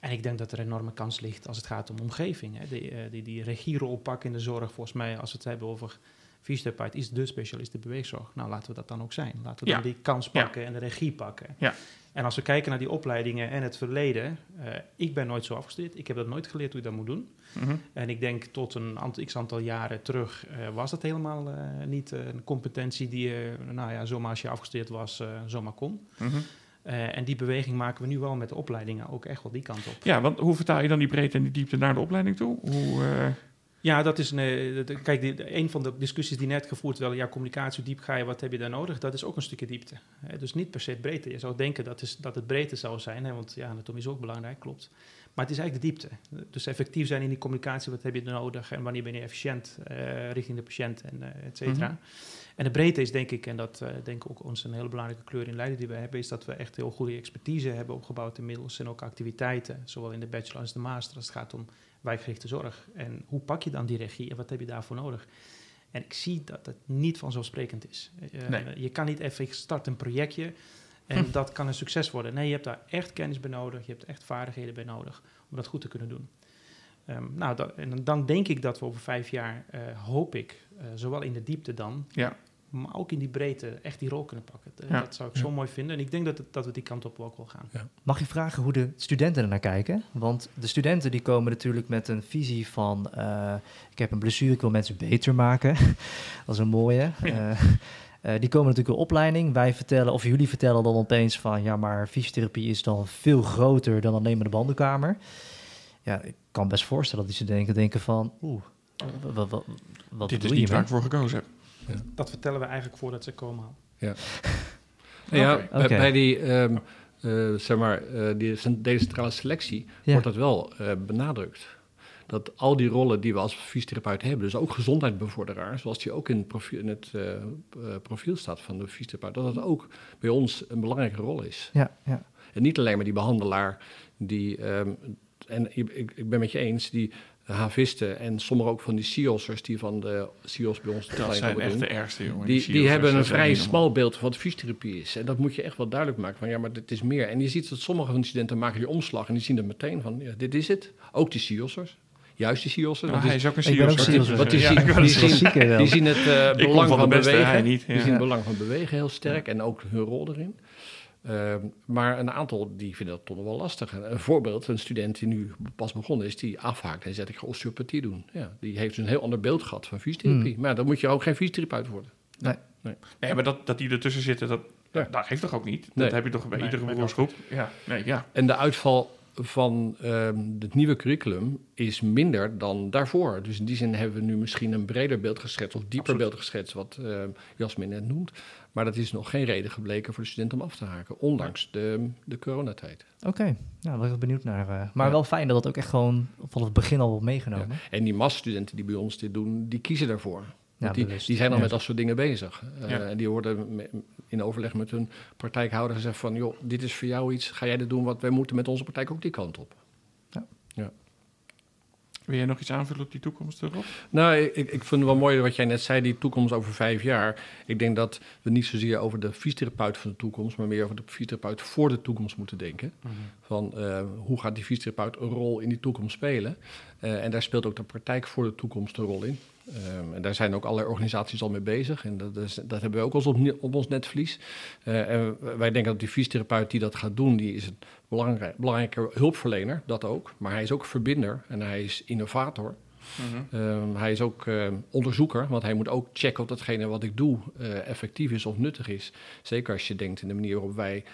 En ik denk dat er een enorme kans ligt als het gaat om omgeving. Hè. Die, die, die regierol pakken in de zorg, volgens mij, als we het hebben over fysiotherapeut, is de specialist de beweegzorg. Nou, laten we dat dan ook zijn. Laten we Ja. dan die kans Ja. pakken en de regie pakken. Ja. En als we kijken naar die opleidingen en het verleden, eh, ik ben nooit zo afgestudeerd. Ik heb dat nooit geleerd hoe je dat moet doen. Mhm. En ik denk tot een aantal, x aantal jaren terug eh, was dat helemaal eh, niet een competentie die je, nou ja, zomaar als je afgestudeerd was, zomaar kon. Mhm. En die beweging maken we nu wel met de opleidingen ook echt wel die kant op. Ja, want hoe vertaal je dan die breedte en die diepte naar de opleiding toe? Hoe, Ja, dat is een. eh, de- Kijk, die- een van de discussies die net gevoerd werden, ja, communicatie, diep ga je, wat heb je daar nodig? Dat is ook een stukje diepte. Hè? Dus niet per se breedte. Je zou denken dat, is, dat het breedte zou zijn, hè? want ja, anatomie is ook belangrijk, klopt. Maar het is eigenlijk de diepte. Dus effectief zijn in die communicatie, wat heb je nodig en wanneer ben je efficiënt eh, richting de patiënt en eh et cetera. Mhm. En de breedte is denk ik, en dat denk ik ook ons een hele belangrijke kleur in Leiden die we hebben, is dat we echt heel goede expertise hebben opgebouwd inmiddels en ook activiteiten, zowel in de bachelor als de master, als het gaat om wijkgerichte zorg. En hoe pak je dan die regie en wat heb je daarvoor nodig? En ik zie dat het niet vanzelfsprekend is. Eh, Nee. Je kan niet even, ik start een projectje en dat kan een succes worden. Nee, je hebt daar echt kennis bij nodig, je hebt echt vaardigheden bij nodig om dat goed te kunnen doen. Ehm, nou, dat, en dan denk ik dat we over vijf jaar, eh, hoop ik, eh, zowel in de diepte dan, Ja. Maar ook in die breedte echt die rol kunnen pakken. Ja. Dat zou ik zo mooi vinden. En ik denk dat, het- dat we die kant op ook wel gaan. Mag je vragen hoe de studenten er naar kijken? Want de studenten die komen natuurlijk met een visie van... eh, ik heb een blessure, ik wil mensen beter maken. dat is een mooie. Eh, eh, die komen natuurlijk in opleiding. Wij vertellen, of jullie vertellen dan opeens van... ja, maar fysiotherapie is dan veel groter dan alleen maar de bandenkamer. Ja, ik kan best voorstellen dat die studenten denken van... oeh, wat, wat, wat dit is niet je waar ik voor gekozen heb. Dat vertellen we eigenlijk voordat ze komen. al. Ja, Oké. bij, die, ehm, eh, zeg maar, eh, die cent- decentrale selectie Ja. wordt dat wel eh, benadrukt. Dat al die rollen die we als fysiotherapeut hebben, dus ook gezondheidsbevorderaar, zoals die ook in het profiel, in het, profiel staat van de fysiotherapeut, dat dat ook bij ons een belangrijke rol is. Ja, ja. En niet alleen maar die behandelaar die ehm, en ik, ik, ik ben met je eens, die havisten en sommige ook van die CIO'sers die van de CIO's bij ons Dat zijn echt doen. de ergste, jongen. Die, die CEO's, hebben dat een vrij smal beeld van wat fysiotherapie is. En dat moet je echt wel duidelijk maken. Van ja, maar dit is meer. En je ziet dat sommige van die studenten maken die omslag. En die zien er meteen van, ja, dit is het. Ook die CIO'sers. Juist die CIO'sers. Nou, want hij die, is ook een CEO. Want die zien, die zien, zien het eh, belang van van, de beste, bewegen. Die zien het belang van bewegen heel sterk. En ook hun rol erin. Ehm, maar een aantal die vinden dat toch nog wel lastig. En Een voorbeeld, een student die nu pas begonnen is, die afhaakt en zegt ik ga osteopathie doen. Ja, die heeft dus een heel ander beeld gehad van fysiotherapie. Maar dan moet je ook geen fysiotherapeut worden. Nee, maar dat, dat die ertussen zitten, dat, Ja. dat geeft toch ook niet? Nee. Dat heb je toch bij Nee, iedere beroepsgroep? Ja, nee, ja. En de uitval van ehm, het nieuwe curriculum is minder dan daarvoor. Dus in die zin hebben we nu misschien een breder beeld geschetst, of dieper Absoluut. beeld geschetst, wat ehm Jasmin net noemt. Maar dat is nog geen reden gebleken voor de studenten om af te haken, ondanks de, de coronatijd. Oké, nou, daar ben ik benieuwd naar. eh. maar Ja. wel fijn dat het ook echt gewoon vanaf het begin al wordt meegenomen. En die massastudenten die bij ons dit doen, die kiezen daarvoor. Ja, die, die zijn al Ja. met dat soort dingen bezig. Eh, Ja. En die worden in overleg met hun praktijkhouder gezegd van... joh, dit is voor jou iets, ga jij dit doen, want wij moeten met onze praktijk ook die kant op. Wil jij nog iets aanvullen op die toekomst erop? Nou, ik, ik vind het wel mooi wat jij net zei, die toekomst over vijf jaar. Ik denk dat we niet zozeer over de fysiotherapeut van de toekomst, maar meer over de fysiotherapeut voor de toekomst moeten denken. Van eh, hoe gaat die fysiotherapeut een rol in die toekomst spelen? Eh, en daar speelt ook de praktijk voor de toekomst een rol in. Ehm, en daar zijn ook allerlei organisaties al mee bezig. En dat, is, dat hebben we ook als op, op ons netvlies. En wij denken dat die fysiotherapeut die dat gaat doen, die is een belangrijk, belangrijke hulpverlener, dat ook. Maar hij is ook verbinder en hij is innovator. Ehm, hij is ook ehm, onderzoeker, want hij moet ook checken of datgene wat ik doe eh, effectief is of nuttig is. Zeker als je denkt in de manier waarop wij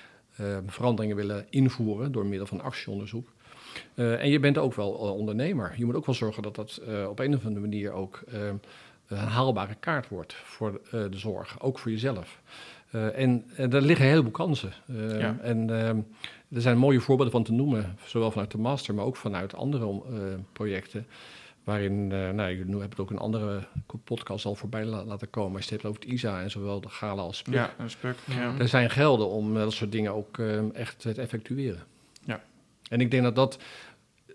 veranderingen willen invoeren door middel van actieonderzoek. Eh, en je bent ook wel eh, ondernemer. Je moet ook wel zorgen dat dat eh, op een of andere manier ook ehm, een haalbare kaart wordt voor de zorg, ook voor jezelf. En, en daar liggen een heleboel kansen. Ja. En ehm, er zijn mooie voorbeelden van te noemen, zowel vanuit de master, maar ook vanuit andere projecten. Waarin, nou, ik heb het ook een andere podcast al voorbij la- laten komen. Als je het hebt over het ISA en zowel de Gala als Spuk. Ja, een spuk. Ja. Er zijn gelden om dat soort dingen ook eh, echt te effectueren. En ik denk dat dat...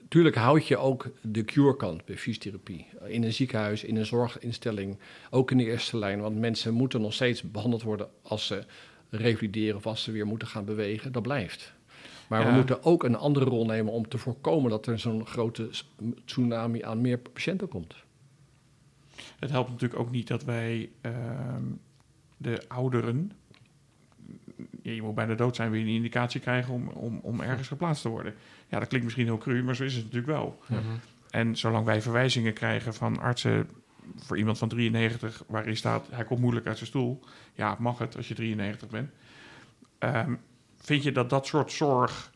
Tuurlijk houd je ook de cure-kant bij fysiotherapie. In een ziekenhuis, in een zorginstelling, ook in de eerste lijn. Want mensen moeten nog steeds behandeld worden als ze revalideren of als ze weer moeten gaan bewegen. Dat blijft. Maar Ja. we moeten ook een andere rol nemen om te voorkomen dat er zo'n grote tsunami aan meer patiënten komt. Het helpt natuurlijk ook niet dat wij ehm, de ouderen... Je moet bijna dood zijn, weer een indicatie krijgen om, om, om ergens geplaatst te worden. Ja, dat klinkt misschien heel cru, maar zo is het natuurlijk wel. En zolang wij verwijzingen krijgen van artsen voor iemand van 93, waarin staat hij komt moeilijk uit zijn stoel, ja, mag het als je 93 bent. Ehm, vind je dat dat soort zorg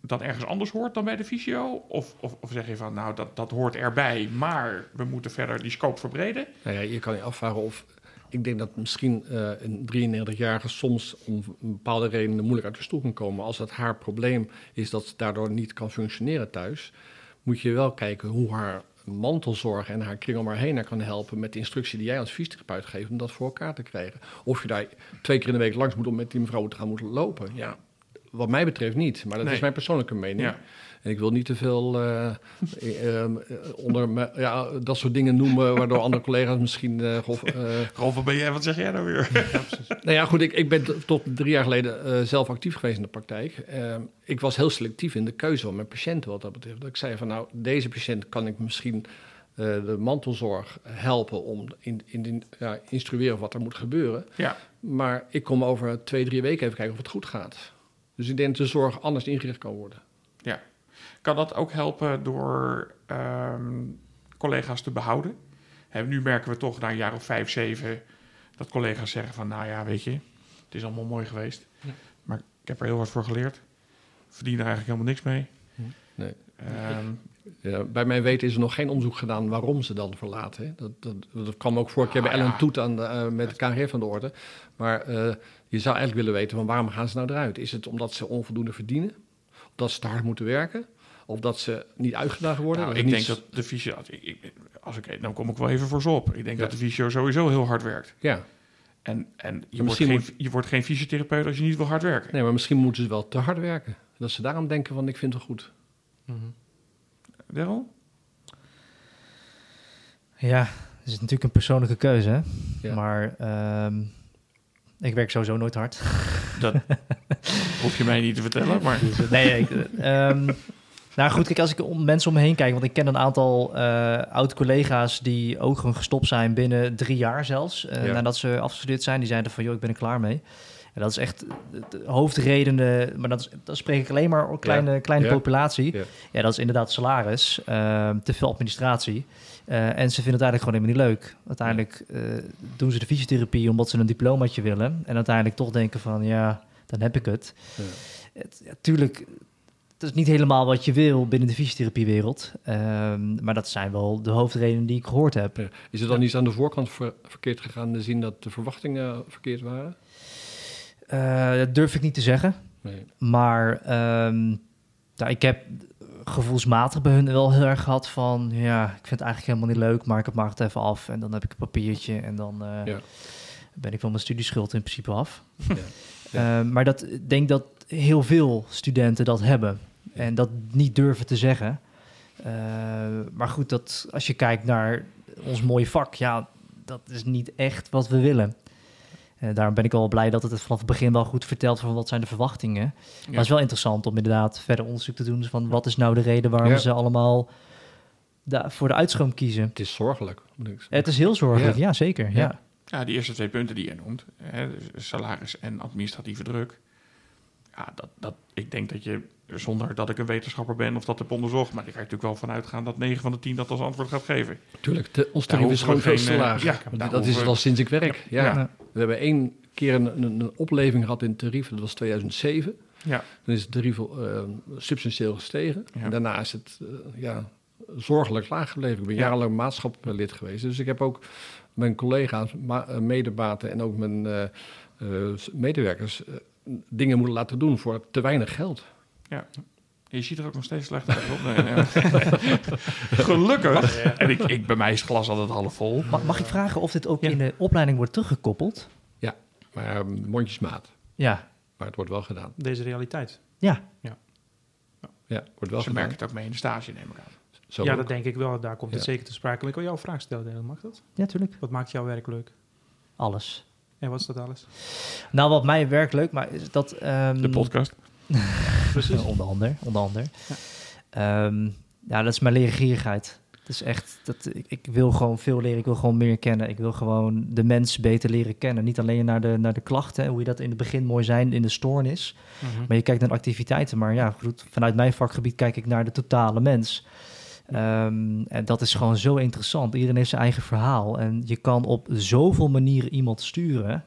dan ergens anders hoort dan bij de fysio? Of, of, of zeg je van, nou, dat, dat hoort erbij, maar we moeten verder die scope verbreden? Nou ja, je kan je afvragen of. Ik denk dat misschien eh, een 93-jarige soms om bepaalde redenen moeilijk uit de stoel kan komen. Als het haar probleem is dat ze daardoor niet kan functioneren thuis, moet je wel kijken hoe haar mantelzorg en haar kring om haar heen haar kan helpen met de instructie die jij als fysiotherapeut geeft om dat voor elkaar te krijgen. Of je daar twee keer in de week langs moet om met die mevrouw te gaan moeten lopen. Ja, wat mij betreft niet, maar dat Nee. is mijn persoonlijke mening. Ja. En ik wil niet te veel eh, eh, eh, onder me- ja, dat soort dingen noemen, waardoor andere collega's misschien. eh, of, eh, Rolf, wat ben jij, wat zeg jij nou weer? nou ja, goed, ik, ik ben tot drie jaar geleden eh, zelf actief geweest in de praktijk. Eh, ik was heel selectief in de keuze van mijn patiënten wat dat betreft. Dat ik zei van nou, deze patiënt kan ik misschien eh, de mantelzorg helpen om in, in, in ja, instrueren wat er moet gebeuren. ja, Maar ik kom over twee, drie weken even kijken of het goed gaat. Dus ik denk dat de zorg anders ingericht kan worden. Kan dat ook helpen door ehm, collega's te behouden? Nu merken we toch na een jaar of vijf, zeven... dat collega's zeggen van, nou ja, weet je... het is allemaal mooi geweest, Ja. maar ik heb er heel wat voor geleerd. Verdien er eigenlijk helemaal niks mee. Nee. Ehm, Ja, bij mijn weten is er nog geen onderzoek gedaan waarom ze dan verlaten. hè. Dat, dat, dat kwam ook vorige keer bij Ah, Ellen ja. Toet aan de, eh, met de KNG van de orde. Maar eh, je zou eigenlijk willen weten van waarom gaan ze nou eruit? Is het omdat ze onvoldoende verdienen? Of dat ze te hard moeten werken? Of dat ze niet uitgedaagd worden? nou, ik denk dat de fysio... Ik, ik, als ik, dan kom ik wel even voor ze op. Ik denk Ja. dat de fysio sowieso heel hard werkt. Ja, En, en je, wordt geen, moet- je wordt geen fysiotherapeut als je niet wil hard werken. nee, maar misschien moeten ze wel te hard werken. Dat ze daarom denken van ik vind het goed. Daryl? Ja, het is natuurlijk een persoonlijke keuze. Hè? Ja. Maar ehm, ik werk sowieso nooit hard. Dat hoef je mij niet te vertellen, maar... Nee, ik, eh, ehm, nou goed, kijk, als ik om mensen om me heen kijk, want ik ken een aantal eh oud-collega's die ook gewoon gestopt zijn binnen drie jaar zelfs, eh, Ja. nadat ze afgestudeerd zijn, die zeiden van, joh, ik ben er klaar mee. En dat is echt de hoofdredenen, maar dat, is, dat spreek ik alleen maar een kleine, kleine Ja. populatie. Ja. Dat is inderdaad salaris, ehm, te veel administratie. Eh, en ze vinden het eigenlijk gewoon helemaal niet leuk. Uiteindelijk doen ze de fysiotherapie omdat ze een diplomaatje willen. En uiteindelijk toch denken van, ja, dan heb ik het. Ja. Het, ja, tuurlijk, het is niet helemaal wat je wil binnen de fysiotherapiewereld. Ehm, maar dat zijn wel de hoofdredenen die ik gehoord heb. Ja. Is er dan iets aan de voorkant ver- verkeerd gegaan de zin dat de verwachtingen verkeerd waren? Eh, dat durf ik niet te zeggen. Nee. Maar nou, ik heb gevoelsmatig bij hun wel heel erg gehad van... ja, ik vind het eigenlijk helemaal niet leuk, maar ik maak het even af. En dan heb ik een papiertje en dan eh, Ja. ben ik van mijn studieschuld in principe af. Ja. Ehm, maar dat, ik denk dat heel veel studenten dat hebben. En dat niet durven te zeggen. Eh, maar goed, dat, als je kijkt naar ons mooie vak... ja, dat is niet echt wat we willen. Eh, daarom ben ik wel blij dat het vanaf het begin wel goed vertelt... van wat zijn de verwachtingen. Maar het is wel interessant om inderdaad verder onderzoek te doen... van wat is nou de reden waarom Ja. ze allemaal voor de uitstroom kiezen. Het is zorgelijk. moet ik zeggen. Het is heel zorgelijk, ja, Ja. zeker. Ja. Ja. Ja, die eerste twee punten die je noemt, hè, dus salaris en administratieve druk. Ja, dat, dat, ik denk dat je, zonder dat ik een wetenschapper ben of dat heb onderzocht, maar ik ga er natuurlijk wel vanuit gaan dat 9 van de 10 dat als antwoord gaat geven. Tuurlijk, de, ons tarief is gewoon veel te eh, laag. ja, dat is het al sinds ik werk. Ja. Ja. We hebben één keer een, een, een opleving gehad in tarief, dat was 2007. Ja, Dan is het tarief eh, substantieel gestegen. Ja. En daarna is het eh, ja, zorgelijk laag gebleven. Ik ben Ja. jarenlang maatschaplid geweest. Dus ik heb ook mijn collega's, medebaten en ook mijn eh, eh, medewerkers dingen moeten laten doen voor te weinig geld. Je ziet er ook nog steeds slechter uit. op. Nee, nee. Gelukkig. En ik, ik, bij mij is het glas altijd half vol. Mag, mag ik vragen of dit ook Ja. in de opleiding wordt teruggekoppeld? Maar eh, mondjesmaat. Ja, Maar het wordt wel gedaan. Deze realiteit. ja. Ja, wordt wel Ze gedaan. merken het ook mee in de stage, neem ik aan. Zo ja, ook. dat denk ik wel. Daar komt het Ja. zeker te sprake. Maar ik wil jou een vraag stellen. Mag dat? Ja, tuurlijk. Wat maakt jouw werk leuk? Alles. En wat is dat alles? Nou, wat mij werk leuk, maar is dat... ehm, De podcast. Precies. Onder andere, onder andere. Ehm, ja, dat is mijn leergierigheid. Het is echt, dat, ik, ik wil gewoon veel leren, ik wil gewoon meer kennen. Ik wil gewoon de mens beter leren kennen. Niet alleen naar de, naar de klachten, hoe je dat in het begin mooi zijn in de stoornis. Mhm. Maar je kijkt naar activiteiten. Maar ja, goed, vanuit mijn vakgebied kijk ik naar de totale mens. Ehm, en dat is gewoon zo interessant. Iedereen heeft zijn eigen verhaal. En je kan op zoveel manieren iemand sturen.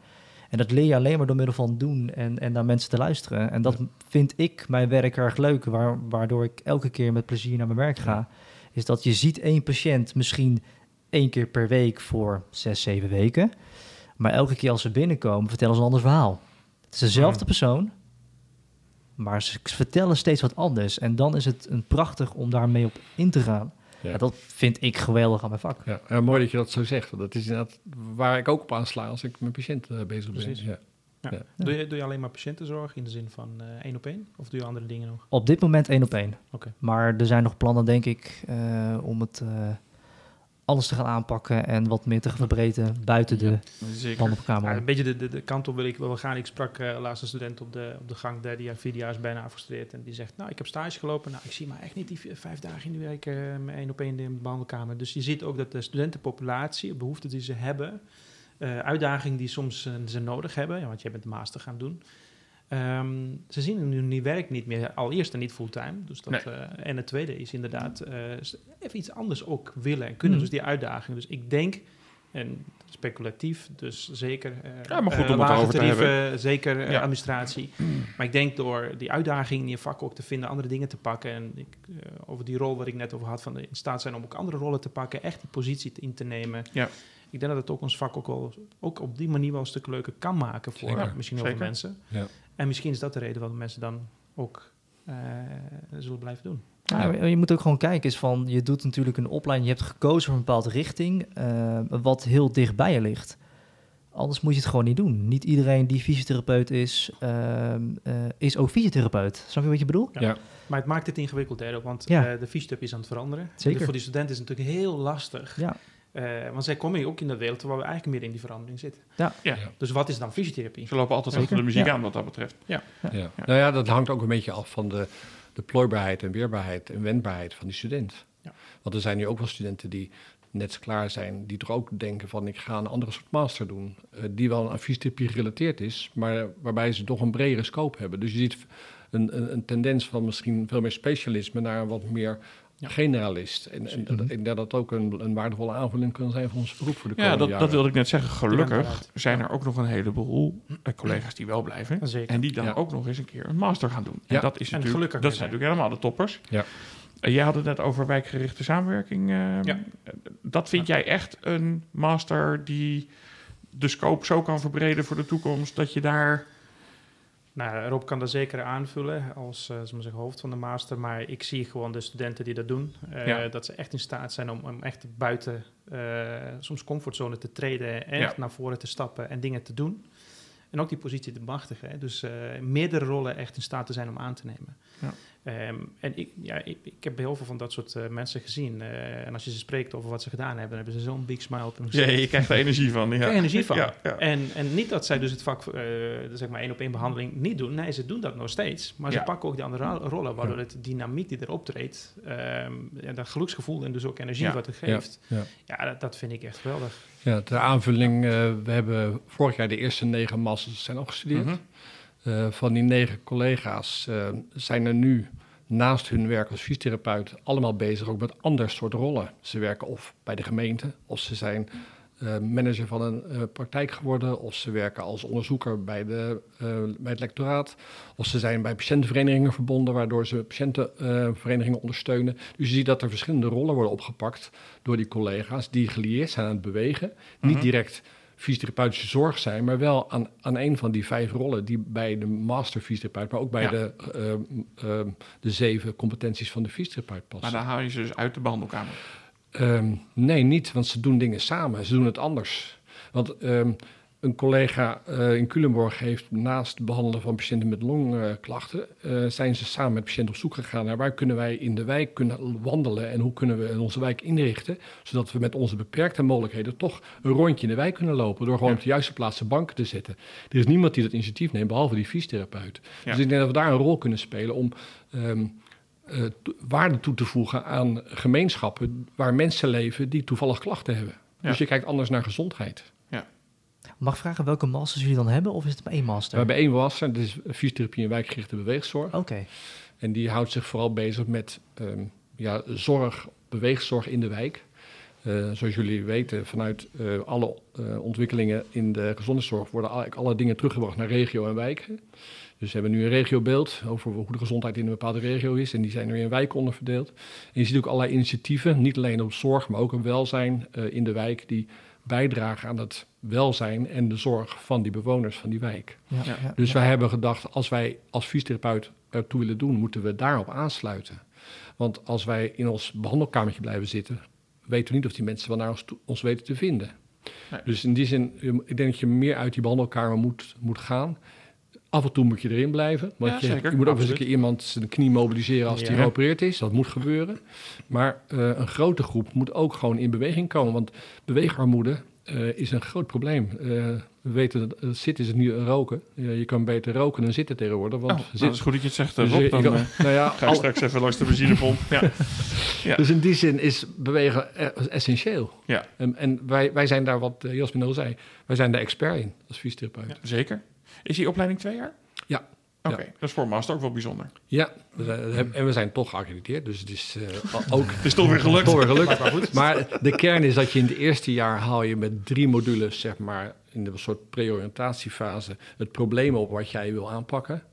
En dat leer je alleen maar door middel van doen en, en naar mensen te luisteren. En dat vind ik mijn werk erg leuk, waar, waardoor ik elke keer met plezier naar mijn werk ga. Is dat je ziet één patiënt misschien één keer per week voor zes, zeven weken. Maar elke keer als ze binnenkomen, vertellen ze een ander verhaal. Het is dezelfde persoon, maar ze vertellen steeds wat anders. En dan is het een prachtig om daarmee op in te gaan. Ja. Ja, dat vind ik geweldig aan mijn vak. Ja, mooi dat je dat zo zegt. want Dat is inderdaad waar ik ook op aansla als ik met patiënten eh, bezig ben. Precies. Ja. Ja. Ja. Doe, je, doe je alleen maar patiëntenzorg in de zin van eh, één op één? Of doe je andere dingen nog? Op dit moment één op één. Oké. Maar er zijn nog plannen, denk ik, eh, om het eh, alles te gaan aanpakken en wat meer te gaan verbreden buiten de Zeker. wandelkamer. Ja, een beetje de, de, de kant op wil ik wel gaan. Ik sprak eh laatst een student op de, op de gang, derde jaar, vierde jaar is bijna afgestudeerd. En die zegt, nou, ik heb stage gelopen. Nou, ik zie maar echt niet die vijf dagen in de week eh met één op één in de behandelkamer. Dus je ziet ook dat de studentenpopulatie, de behoeften die ze hebben, eh uitdagingen die soms eh, ze nodig hebben, ja, want jij bent de master gaan doen. Ehm, ze zien nu die werk niet meer, allereerst en niet fulltime. Dus dat, Nee. eh, en het tweede is inderdaad even iets anders ook willen en kunnen. Mhm. Dus die uitdaging. Dus ik denk, en speculatief, dus zeker. Ja, maar goed om het lage over te tarieven, Zeker Ja. administratie. Maar ik denk door die uitdaging in je vak ook te vinden, andere dingen te pakken. En ik, over die rol waar ik net over had, van in staat zijn om ook andere rollen te pakken, echt die positie in te nemen. Ja. Ik denk dat het ook ons vak ook, wel, ook op die manier wel een stuk leuker kan maken voor Zeker. misschien heel veel Zeker. mensen. Ja. En misschien is dat de reden waarom mensen dan ook eh, zullen blijven doen. Ja, maar je moet ook gewoon kijken, is van, je doet natuurlijk een opleiding, je hebt gekozen voor een bepaalde richting, eh, wat heel dicht bij je ligt. Anders moet je het gewoon niet doen. Niet iedereen die fysiotherapeut is, ehm, eh, is ook fysiotherapeut. Snap je wat je bedoelt? Ja. Ja. Maar het maakt het ingewikkeld, hè, want Ja. eh, de fysiotherapie is aan het veranderen. Zeker. Dus voor die studenten is het natuurlijk heel lastig. Ja. Eh, want zij komen ook in de wereld waar we eigenlijk meer in die verandering zitten. Ja. Dus wat is dan fysiotherapie? Ze lopen altijd Zeker. achter de muziek Ja. aan wat dat betreft. Ja. Nou ja, dat hangt ook een beetje af van de, de plooibaarheid en weerbaarheid en wendbaarheid van die student. Ja. Want er zijn nu ook wel studenten die net klaar zijn, die toch ook denken van ik ga een andere soort master doen, eh, die wel aan fysiotherapie gerelateerd is, maar waarbij ze toch een bredere scope hebben. Dus je ziet een, een, een tendens van misschien veel meer specialisme naar een wat meer Ja. generalist. En, en, Mhm. ik denk dat dat ook een, een waardevolle aanvulling kan zijn van ons beroep voor de Ja, komende dat, jaren. dat wilde ik net zeggen. Gelukkig zijn er ook nog een heleboel eh, collega's die wel blijven. Zeker. En die dan Ja. ook nog eens een keer een master gaan doen. En Ja. dat, is En natuurlijk, gelukkig dat zijn natuurlijk helemaal de toppers. Ja. Eh, jij had het net over wijkgerichte samenwerking. Ja. eh, Dat vind jij echt een master die de scope zo kan verbreden voor de toekomst... dat je daar... Nou, Rob kan dat zeker aanvullen als eh, zeg maar zeggen, hoofd van de master. Maar ik zie gewoon de studenten die dat doen. eh, Ja. Dat ze echt in staat zijn om, om echt buiten eh, soms comfortzone te treden. Echt Ja. naar voren te stappen en dingen te doen. En ook die positie te machtigen. Hè. Dus meerdere rollen echt in staat te zijn om aan te nemen. Ja. Ehm, en ik, ja, ik, ik heb heel veel van dat soort eh, mensen gezien. Eh, en als je ze spreekt over wat ze gedaan hebben, dan hebben ze zo'n big smile op hun Ja, je krijgt er energie van. Ja. krijg je energie van. Ja, ja. En, en niet dat zij dus het vak, eh, zeg maar één op één behandeling niet doen. Nee, ze doen dat nog steeds. Maar Ja. ze pakken ook die andere ro- rollen, waardoor het dynamiek die erop treedt, ehm, en dat geluksgevoel en dus ook energie Ja. wat het geeft. Ja. Ja, dat, dat vind ik echt geweldig. Ja, ter aanvulling, we hebben vorig jaar de eerste negen masters zijn afgestudeerd. Mhm. Eh, van die negen collega's eh, zijn er nu naast hun werk als fysiotherapeut allemaal bezig ook met ander soort rollen. Ze werken of bij de gemeente, of ze zijn eh, manager van een praktijk geworden, of ze werken als onderzoeker bij, de, bij het lectoraat, of ze zijn bij patiëntenverenigingen verbonden, waardoor ze patiëntenverenigingen ondersteunen. Dus je ziet dat er verschillende rollen worden opgepakt door die collega's die gelieerd zijn aan het bewegen. Niet Mhm. direct fysiotherapeutische zorg zijn, maar wel aan, aan een van die vijf rollen die bij de master fysiotherapeut, maar ook bij Ja. de, eh, eh, de zeven competenties van de fysiotherapeut passen. Maar dan haal je ze dus uit de behandelkamer. Ehm, nee, niet, want ze doen dingen samen. Ze doen het anders. Want ehm, een collega eh, in Culemborg heeft naast het behandelen van patiënten met longklachten, eh, zijn ze samen met patiënten op zoek gegaan naar waar kunnen wij in de wijk kunnen wandelen en hoe kunnen we onze wijk inrichten, zodat we met onze beperkte mogelijkheden toch een rondje in de wijk kunnen lopen door gewoon Ja. op de juiste plaatsen banken te zetten. Er is niemand die dat initiatief neemt, behalve die fysiotherapeut. Ja. Dus ik denk dat we daar een rol kunnen spelen om ehm, eh, waarde toe te voegen aan gemeenschappen waar mensen leven die toevallig klachten hebben. Ja. Dus je kijkt anders naar gezondheid. Mag ik vragen welke masters jullie dan hebben? Of is het maar één master? We hebben één master, dat is fysiotherapie en wijkgerichte beweegzorg. Oké, En die houdt zich vooral bezig met ehm, ja, zorg, beweegzorg in de wijk. Eh, zoals jullie weten, vanuit eh, alle eh, ontwikkelingen in de gezondheidszorg worden eigenlijk alle dingen teruggebracht naar regio en wijken. Dus we hebben nu een regiobeeld over hoe de gezondheid in een bepaalde regio is. En die zijn er in wijken onder verdeeld. En je ziet ook allerlei initiatieven, niet alleen op zorg, maar ook op welzijn in de wijk, die bijdragen aan het welzijn en de zorg van die bewoners van die wijk. ja, Ja. ja, Dus wij hebben gedacht, als wij als fysiotherapeut ertoe willen doen, moeten we daarop aansluiten. Want als wij in ons behandelkamertje blijven zitten, weten we niet of die mensen wel naar ons, toe- ons weten te vinden. Nee. Dus in die zin, ik denk dat je meer uit die behandelkamer moet, moet gaan. Af en toe moet je erin blijven. Want Ja, je, moet ook eens een keer iemand zijn knie mobiliseren als die geopereerd is. Dat moet gebeuren. Maar eh, een grote groep moet ook gewoon in beweging komen. Want beweegarmoede eh, is een groot probleem. Eh, we weten dat zitten is nu roken. Je kan beter roken dan zitten tegenwoordig. Want Oh, nou, zit- dat is goed dat je het zegt, dus Rob. Dan kan- nou ja, ga al- straks even langs de benzinepomp. Ja. Ja. Dus in die zin is bewegen essentieel. Ja. En, en wij, wij zijn daar, wat Jasmin al zei, wij zijn daar expert in als fysiotherapeut. Zeker. Is die opleiding twee jaar? Ja. Oké, Ja. dat is voor master ook wel bijzonder. Ja, en we zijn toch geaccrediteerd, dus het is eh, ook Het is toch weer gelukt. toch weer gelukt. Maar de kern is dat je in het eerste jaar haal je met drie modules, zeg maar, in de soort pre-oriëntatiefase, het probleem op wat jij wil aanpakken.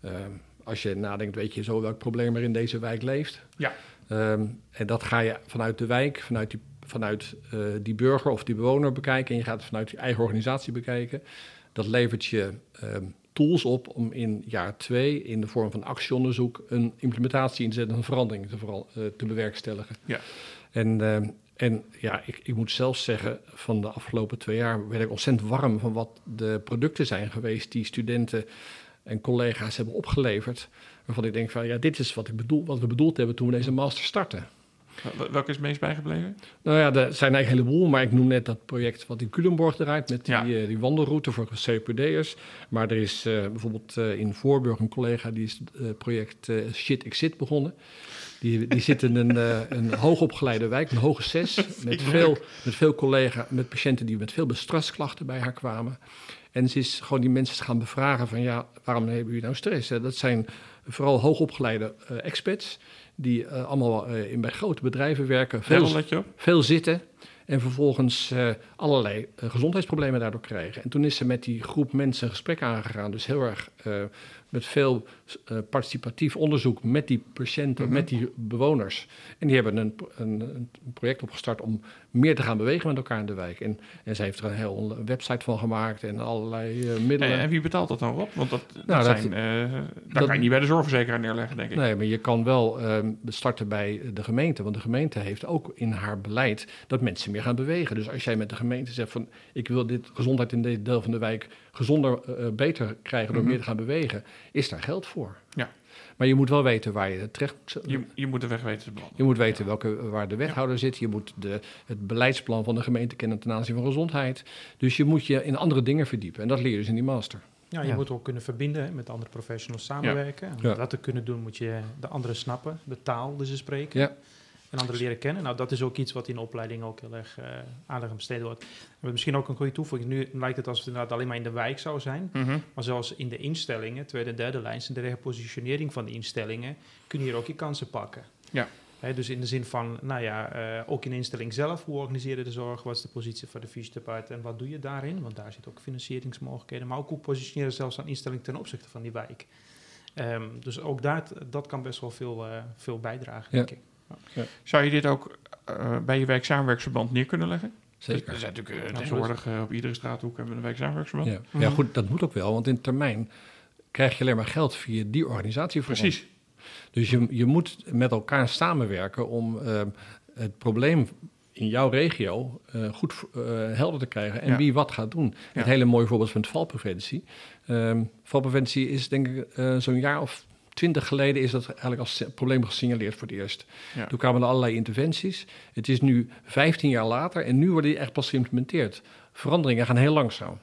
Ehm, als je nadenkt, weet je zo welk probleem er in deze wijk leeft. Ja. Ehm, en dat ga je vanuit de wijk, vanuit die, vanuit, eh, die burger of die bewoner bekijken. En je gaat het vanuit je eigen organisatie bekijken. Dat levert je ehm, tools op om in jaar twee, in de vorm van actieonderzoek, een implementatie in te zetten, een verandering te, vooral, eh, te bewerkstelligen. Ja. En, ehm, En ja, ik, ik moet zelf zeggen, van de afgelopen twee jaar werd ik ontzettend warm van wat de producten zijn geweest die studenten en collega's hebben opgeleverd. Waarvan ik denk van ja, dit is wat, ik bedoel, wat we bedoeld hebben toen we deze master starten. Wel- Welke is het meest bijgebleven? Nou ja, er zijn eigenlijk een heleboel, maar ik noem net dat project wat in Culemborg draait met die, Ja. eh, die wandelroute voor CPD'ers. Maar er is eh, bijvoorbeeld eh, in Voorburg een collega die is het project Shit Exit begonnen. Die, die zit in een, een hoogopgeleide wijk, een hoge zes, met veel, met veel collega's, met patiënten die met veel stressklachten bij haar kwamen. En ze is gewoon die mensen gaan bevragen van ja, waarom hebben jullie nou stress? Dat zijn vooral hoogopgeleide experts die eh, allemaal eh, in, bij grote bedrijven werken, veel, Veel zitten en vervolgens eh, allerlei gezondheidsproblemen daardoor krijgen. En toen is ze met die groep mensen een gesprek aangegaan, dus heel erg met veel participatief onderzoek met die patiënten, met die bewoners. En die hebben een, een, een project opgestart om meer te gaan bewegen met elkaar in de wijk. En, en ze heeft er een heel website van gemaakt en allerlei eh, middelen. En, en wie betaalt dat dan, Rob? Want dat, Nou, dat- zijn, eh dat, dat- kan je niet bij de zorgverzekeraar neerleggen, denk ik. Nee, maar je kan wel ehm, starten bij de gemeente. Want de gemeente heeft ook in haar beleid dat mensen meer gaan bewegen. Dus als jij met de gemeente zegt van ik wil dit gezondheid in dit deel van de wijk gezonder, eh, beter krijgen door Mhm. meer te gaan bewegen, is daar geld voor. Ja. Maar je moet wel weten waar je terecht Je, je moet de weg weten te je moet weten welke, waar de wethouder zit. Je moet de, het beleidsplan van de gemeente kennen ten aanzien van gezondheid. Dus je moet je in andere dingen verdiepen. En dat leer je dus in die master. Ja, je Ja. moet ook kunnen verbinden hè, met andere professionals samenwerken. Om Ja. dat te kunnen doen moet je de anderen snappen, de taal die ze spreken. En anderen leren kennen. Nou, dat is ook iets wat in de opleiding ook heel erg uh, aandacht aan besteed wordt. En misschien ook een goede toevoeging. Nu lijkt het alsof het inderdaad alleen maar in de wijk zou zijn. Mhm. Maar zelfs in de instellingen, tweede en derde lijn, in de repositionering van de instellingen, kun je hier ook je kansen pakken. Ja. Dus in de zin van, nou ja, uh, ook in de instelling zelf, hoe organiseer je de zorg, wat is de positie van de fysiotherapeut en wat doe je daarin? Want daar zitten ook financieringsmogelijkheden, maar ook hoe positioneren je zelfs aan instelling ten opzichte van die wijk. Um, dus ook daar, dat kan best wel veel, uh, veel bijdragen, Ja. denk ik. Ja. Zou je dit ook uh, bij je wijksamenwerksverband neer kunnen leggen? Zeker. Er zijn natuurlijk uh, tegenwoordig uh, op iedere straathoek hebben we een wijksamenwerksverband. Ja. ja, goed, dat moet ook wel, want in termijn krijg je alleen maar geld via die organisatie. Precies. Dus je, je moet met elkaar samenwerken om uh, het probleem in jouw regio uh, goed uh, helder te krijgen en Ja. wie wat gaat doen. Ja. Het hele mooie voorbeeld van valpreventie. Um, valpreventie is denk ik uh, zo'n jaar of twintig geleden is dat eigenlijk als probleem gesignaleerd voor het eerst. Ja. Toen kwamen er allerlei interventies. Het is nu 15 jaar later en nu worden die echt pas geïmplementeerd. Veranderingen gaan heel langzaam.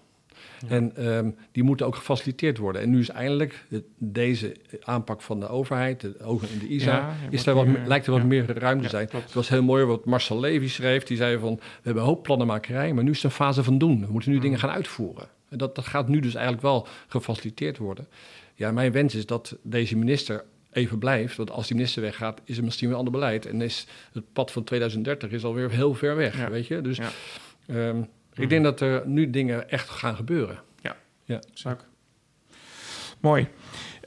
Ja. En um, die moeten ook gefaciliteerd worden. En nu is eindelijk de, deze aanpak van de overheid, de, ook in de ISA, Ja, is er wat, meer, lijkt er wat ja. meer ruimte te zijn. klopt. Het was heel mooi wat Marcel Levy schreef. Die zei van, we hebben een hoop plannenmakerij, maar nu is het een fase van doen. We moeten nu Mm. dingen gaan uitvoeren. En dat, dat gaat nu dus eigenlijk wel gefaciliteerd worden. Ja, mijn wens is dat deze minister even blijft. Want als die minister weggaat, is er misschien weer ander beleid. En is het pad van 2030 is alweer heel ver weg, Ja. weet je. Dus Ja. ehm, Mhm. ik denk dat er nu dingen echt gaan gebeuren. Leuk. Mooi.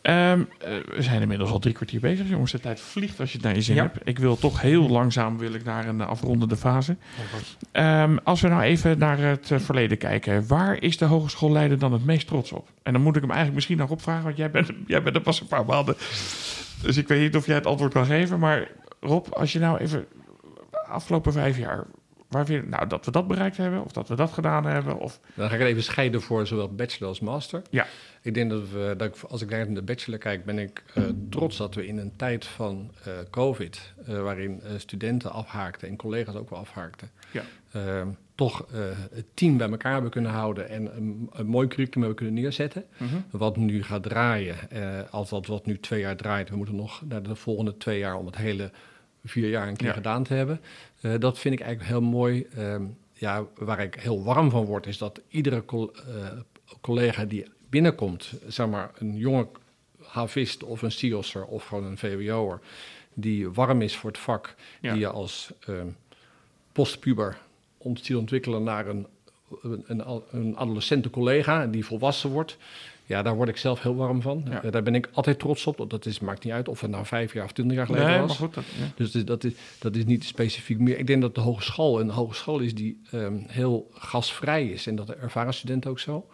Ehm, eh, we zijn inmiddels al drie kwartier bezig, jongens. De tijd vliegt als je het naar je zin Ja. hebt. Ik wil toch heel langzaam wil ik naar een eh, afrondende fase. Ehm, als we nou even naar het eh, verleden kijken. Waar is de Hogeschool Leiden dan het meest trots op? En dan moet ik hem eigenlijk misschien nog opvragen, want jij bent, jij bent er pas een paar maanden. Dus ik weet niet of jij het antwoord kan geven. Maar Rob, als je nou even afgelopen vijf jaar... Waar vind je, nou, dat we dat bereikt hebben, of dat we dat gedaan hebben, of... Dan ga ik even scheiden voor zowel bachelor als master. Ja. Ik denk dat, we, dat ik, als ik naar de bachelor kijk, ben ik uh, trots dat we in een tijd van uh, COVID, uh, waarin studenten afhaakten en collega's ook wel afhaakten, ja. Ehm, toch het team bij elkaar hebben kunnen houden en een, een mooi curriculum hebben kunnen neerzetten. Mm -hmm. Wat nu gaat draaien, als dat wat nu twee jaar draait, we moeten nog naar de volgende twee jaar om het hele vier jaar een keer Ja. gedaan te hebben. Dat vind ik eigenlijk heel mooi. Uh, ja, waar ik heel warm van word, is dat iedere col collega die binnenkomt, zeg maar een jonge havist of een SIOS'er of gewoon een VWO'er, die warm is voor het vak, Ja. die je als postpuber ziet ontwikkelen naar een, een, een, adolescente collega die volwassen wordt. Ja, daar word ik zelf heel warm van. Ja. Daar ben ik altijd trots op. Dat is, maakt niet uit of het nou vijf jaar of twintig jaar geleden Nee, was. maar goed. Dat, ja. Dus dat- is, dat is niet specifiek meer. Ik denk dat de hogeschool een hogeschool is die ehm, heel gasvrij is. En dat de ervaren studenten ook zo.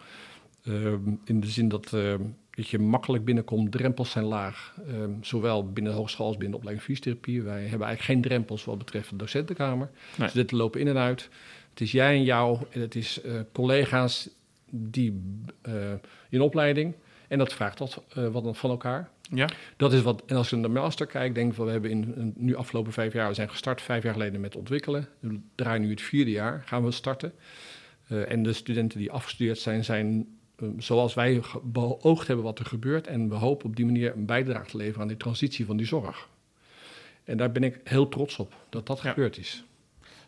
Ehm, in de zin dat ehm, dat je makkelijk binnenkomt. Drempels zijn laag, ehm, zowel binnen de hogeschool als binnen de opleiding fysiotherapie. Wij hebben eigenlijk geen drempels wat betreft de docentenkamer. Nee. Studenten lopen in en uit. Het is jij en jou en het is eh, collega's die eh, in opleiding. En dat vraagt wat, eh, wat van elkaar. Ja? Dat is wat, en als je naar de master kijkt, denk ik van we hebben in, in- nu afgelopen vijf jaar, we zijn gestart vijf jaar geleden met ontwikkelen. We draaien nu het vierde jaar, gaan we starten. En de studenten die afgestudeerd zijn, zijn zoals wij beoogd hebben wat er gebeurt. En we hopen op die manier een bijdrage te leveren aan die transitie van die zorg. En daar ben ik heel trots op, dat dat Ja. gebeurd is.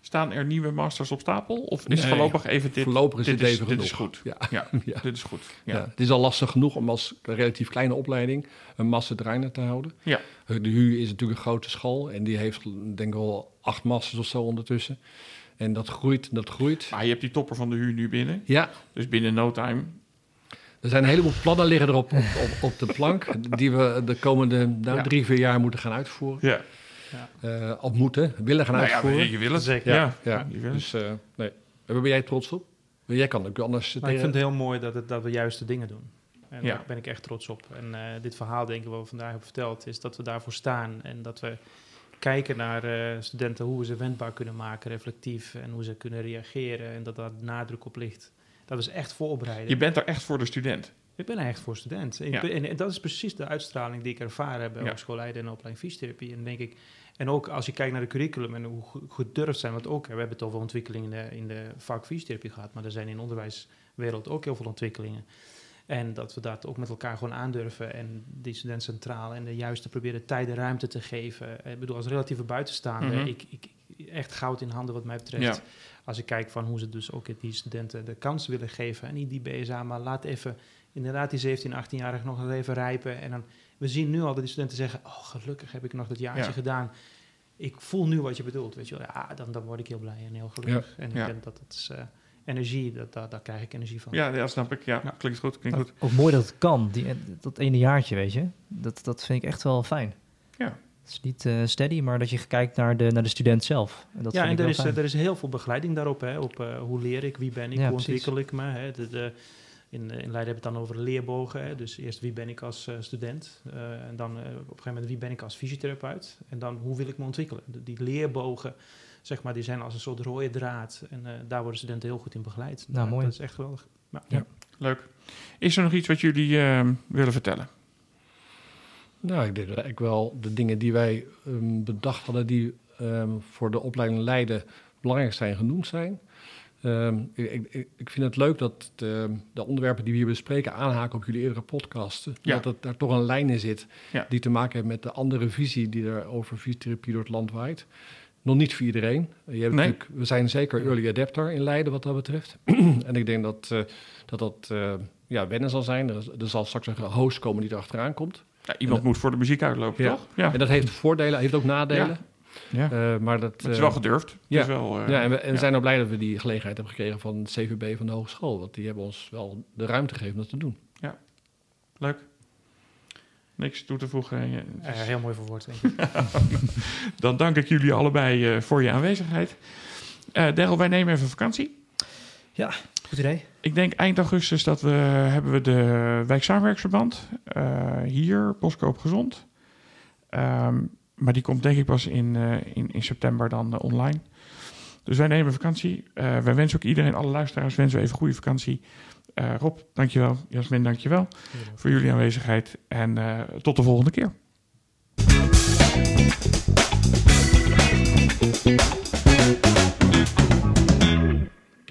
Staan er nieuwe masters op stapel? Of is Nee, voorlopig even dit? Voorlopig is dit dit is- even dit is goed. Ja. Ja, Ja. dit is goed. Ja. Het is al lastig genoeg om als relatief kleine opleiding een massa draaiende te houden. Ja. De HU is natuurlijk een grote school en die heeft denk ik wel acht masters of zo ondertussen. En dat groeit, dat groeit. Maar je hebt die topper van de huur nu binnen. Ja, Dus binnen no time. Er zijn een heleboel plannen liggen erop op, op, op de plank die we de komende nou, Ja. drie, vier jaar moeten gaan uitvoeren. Ja. Eh of moeten, willen gaan Nou ja, uitvoeren. je wil het. Zeker. Ja, ja, je dus eh, nee. Waar ben jij trots op? Jij kan ook anders Maar ik vind het heel mooi dat, het, dat we juist de dingen doen. En Ja. daar ben ik echt trots op. En eh, dit verhaal, denk ik, wat we vandaag hebben verteld, is dat we daarvoor staan. En dat we kijken naar eh, studenten, hoe we ze wendbaar kunnen maken, reflectief. En hoe ze kunnen reageren. En dat daar nadruk op ligt. Dat is echt voorbereiden. Je bent er echt voor de student. Ik ben er echt voor student. Ik Ja. ben- en, en dat is precies de uitstraling die ik ervaren heb bij Ja. Hogeschool Leiden en opleiding fysiotherapie. En denk ik, en ook als je kijkt naar de curriculum en hoe ge- gedurfd zijn, want ook, hè, we hebben het over ontwikkelingen in de, in de vak fysiotherapie gehad, maar er zijn in de onderwijswereld ook heel veel ontwikkelingen. En dat we dat ook met elkaar gewoon aandurven en die student centraal en de juiste proberen tijd en ruimte te geven. Ik bedoel, als relatieve buitenstaander, Mhm. ik, ik, echt goud in handen wat mij betreft. Ja. Als ik kijk van hoe ze dus ook die studenten de kans willen geven. En niet die BSA, maar laat even inderdaad die 17, 18-jarigen nog even rijpen. En dan, we zien nu al dat die studenten zeggen, oh gelukkig heb ik nog dat jaartje Ja. gedaan. Ik voel nu wat je bedoelt, weet je wel. Ja, dan, dan word ik heel blij en heel gelukkig. En ik Ja. denk dat dat is eh, energie, dat, daar, daar krijg ik energie van. Ja, ja, snap ik. Ja, Ja. klinkt goed. Klinkt goed. Ook mooi dat het kan, die, dat ene jaartje, weet je. Dat, dat vind ik echt wel fijn. Ja. Het is niet eh, steady, maar dat je kijkt naar de, naar de student zelf. En dat ja, en er is, fijn. eh, er is heel veel begeleiding daarop. Hè, op eh, hoe leer ik, wie ben ik, Ja, hoe precies. ontwikkel ik me. Hè, de, de, in, in Leiden hebben we het dan over leerbogen. Hè, dus eerst wie ben ik als eh, student. eh, en dan eh, op een gegeven moment wie ben ik als fysiotherapeut. En dan hoe wil ik me ontwikkelen. De- die leerbogen, zeg maar, die zijn als een soort rode draad. En eh, daar worden studenten heel goed in begeleid. Nou, Ja, mooi. Dat is echt geweldig. Leuk. Is er nog iets wat jullie willen vertellen? Nou, ik denk dat eigenlijk wel de dingen die wij ehm, bedacht hadden, die ehm, voor de opleiding Leiden belangrijk zijn, genoemd zijn. Ehm, ik, ik, ik vind het leuk dat de, de onderwerpen die we hier bespreken aanhaken op jullie eerdere podcasten. Ja. Dat het, daar toch een lijn in zit Ja. die te maken heeft met de andere visie die er over fysiotherapie door het land waait. Nog niet voor iedereen. Je hebt Nee. we zijn zeker early adapter in Leiden wat dat betreft. en ik denk dat eh, dat, dat eh, ja, wennen zal zijn. Er, er zal straks een host komen die er achteraan komt. Ja, iemand Ja. moet voor de muziek uitlopen, Ja. toch? Ja. En dat heeft voordelen, heeft ook nadelen. ja. Eh, maar dat, het is eh, wel gedurfd. ja. Het is wel, eh, ja, en we, en we ja. zijn ook blij dat we die gelegenheid hebben gekregen van het CVB van de hogeschool. Want die hebben ons wel de ruimte gegeven om dat te doen. Leuk. Niks toe te voegen. Eh, Eh, heel mooi verwoord, denk ik. Dan dank ik jullie allebei eh, voor je aanwezigheid. Eh Daryl, wij nemen even vakantie. Goed idee. Ik denk eind augustus dat we hebben we de wijksamenwerksverband eh hier, Boskoop Gezond. Ehm, maar die komt denk ik pas in, eh, in, in september dan eh, online. Dus wij nemen vakantie. Eh wij wensen ook iedereen, alle luisteraars, wensen we even goede vakantie. Eh Rob, dankjewel. Jasmin, dankjewel voor jullie aanwezigheid. En eh, tot de volgende keer.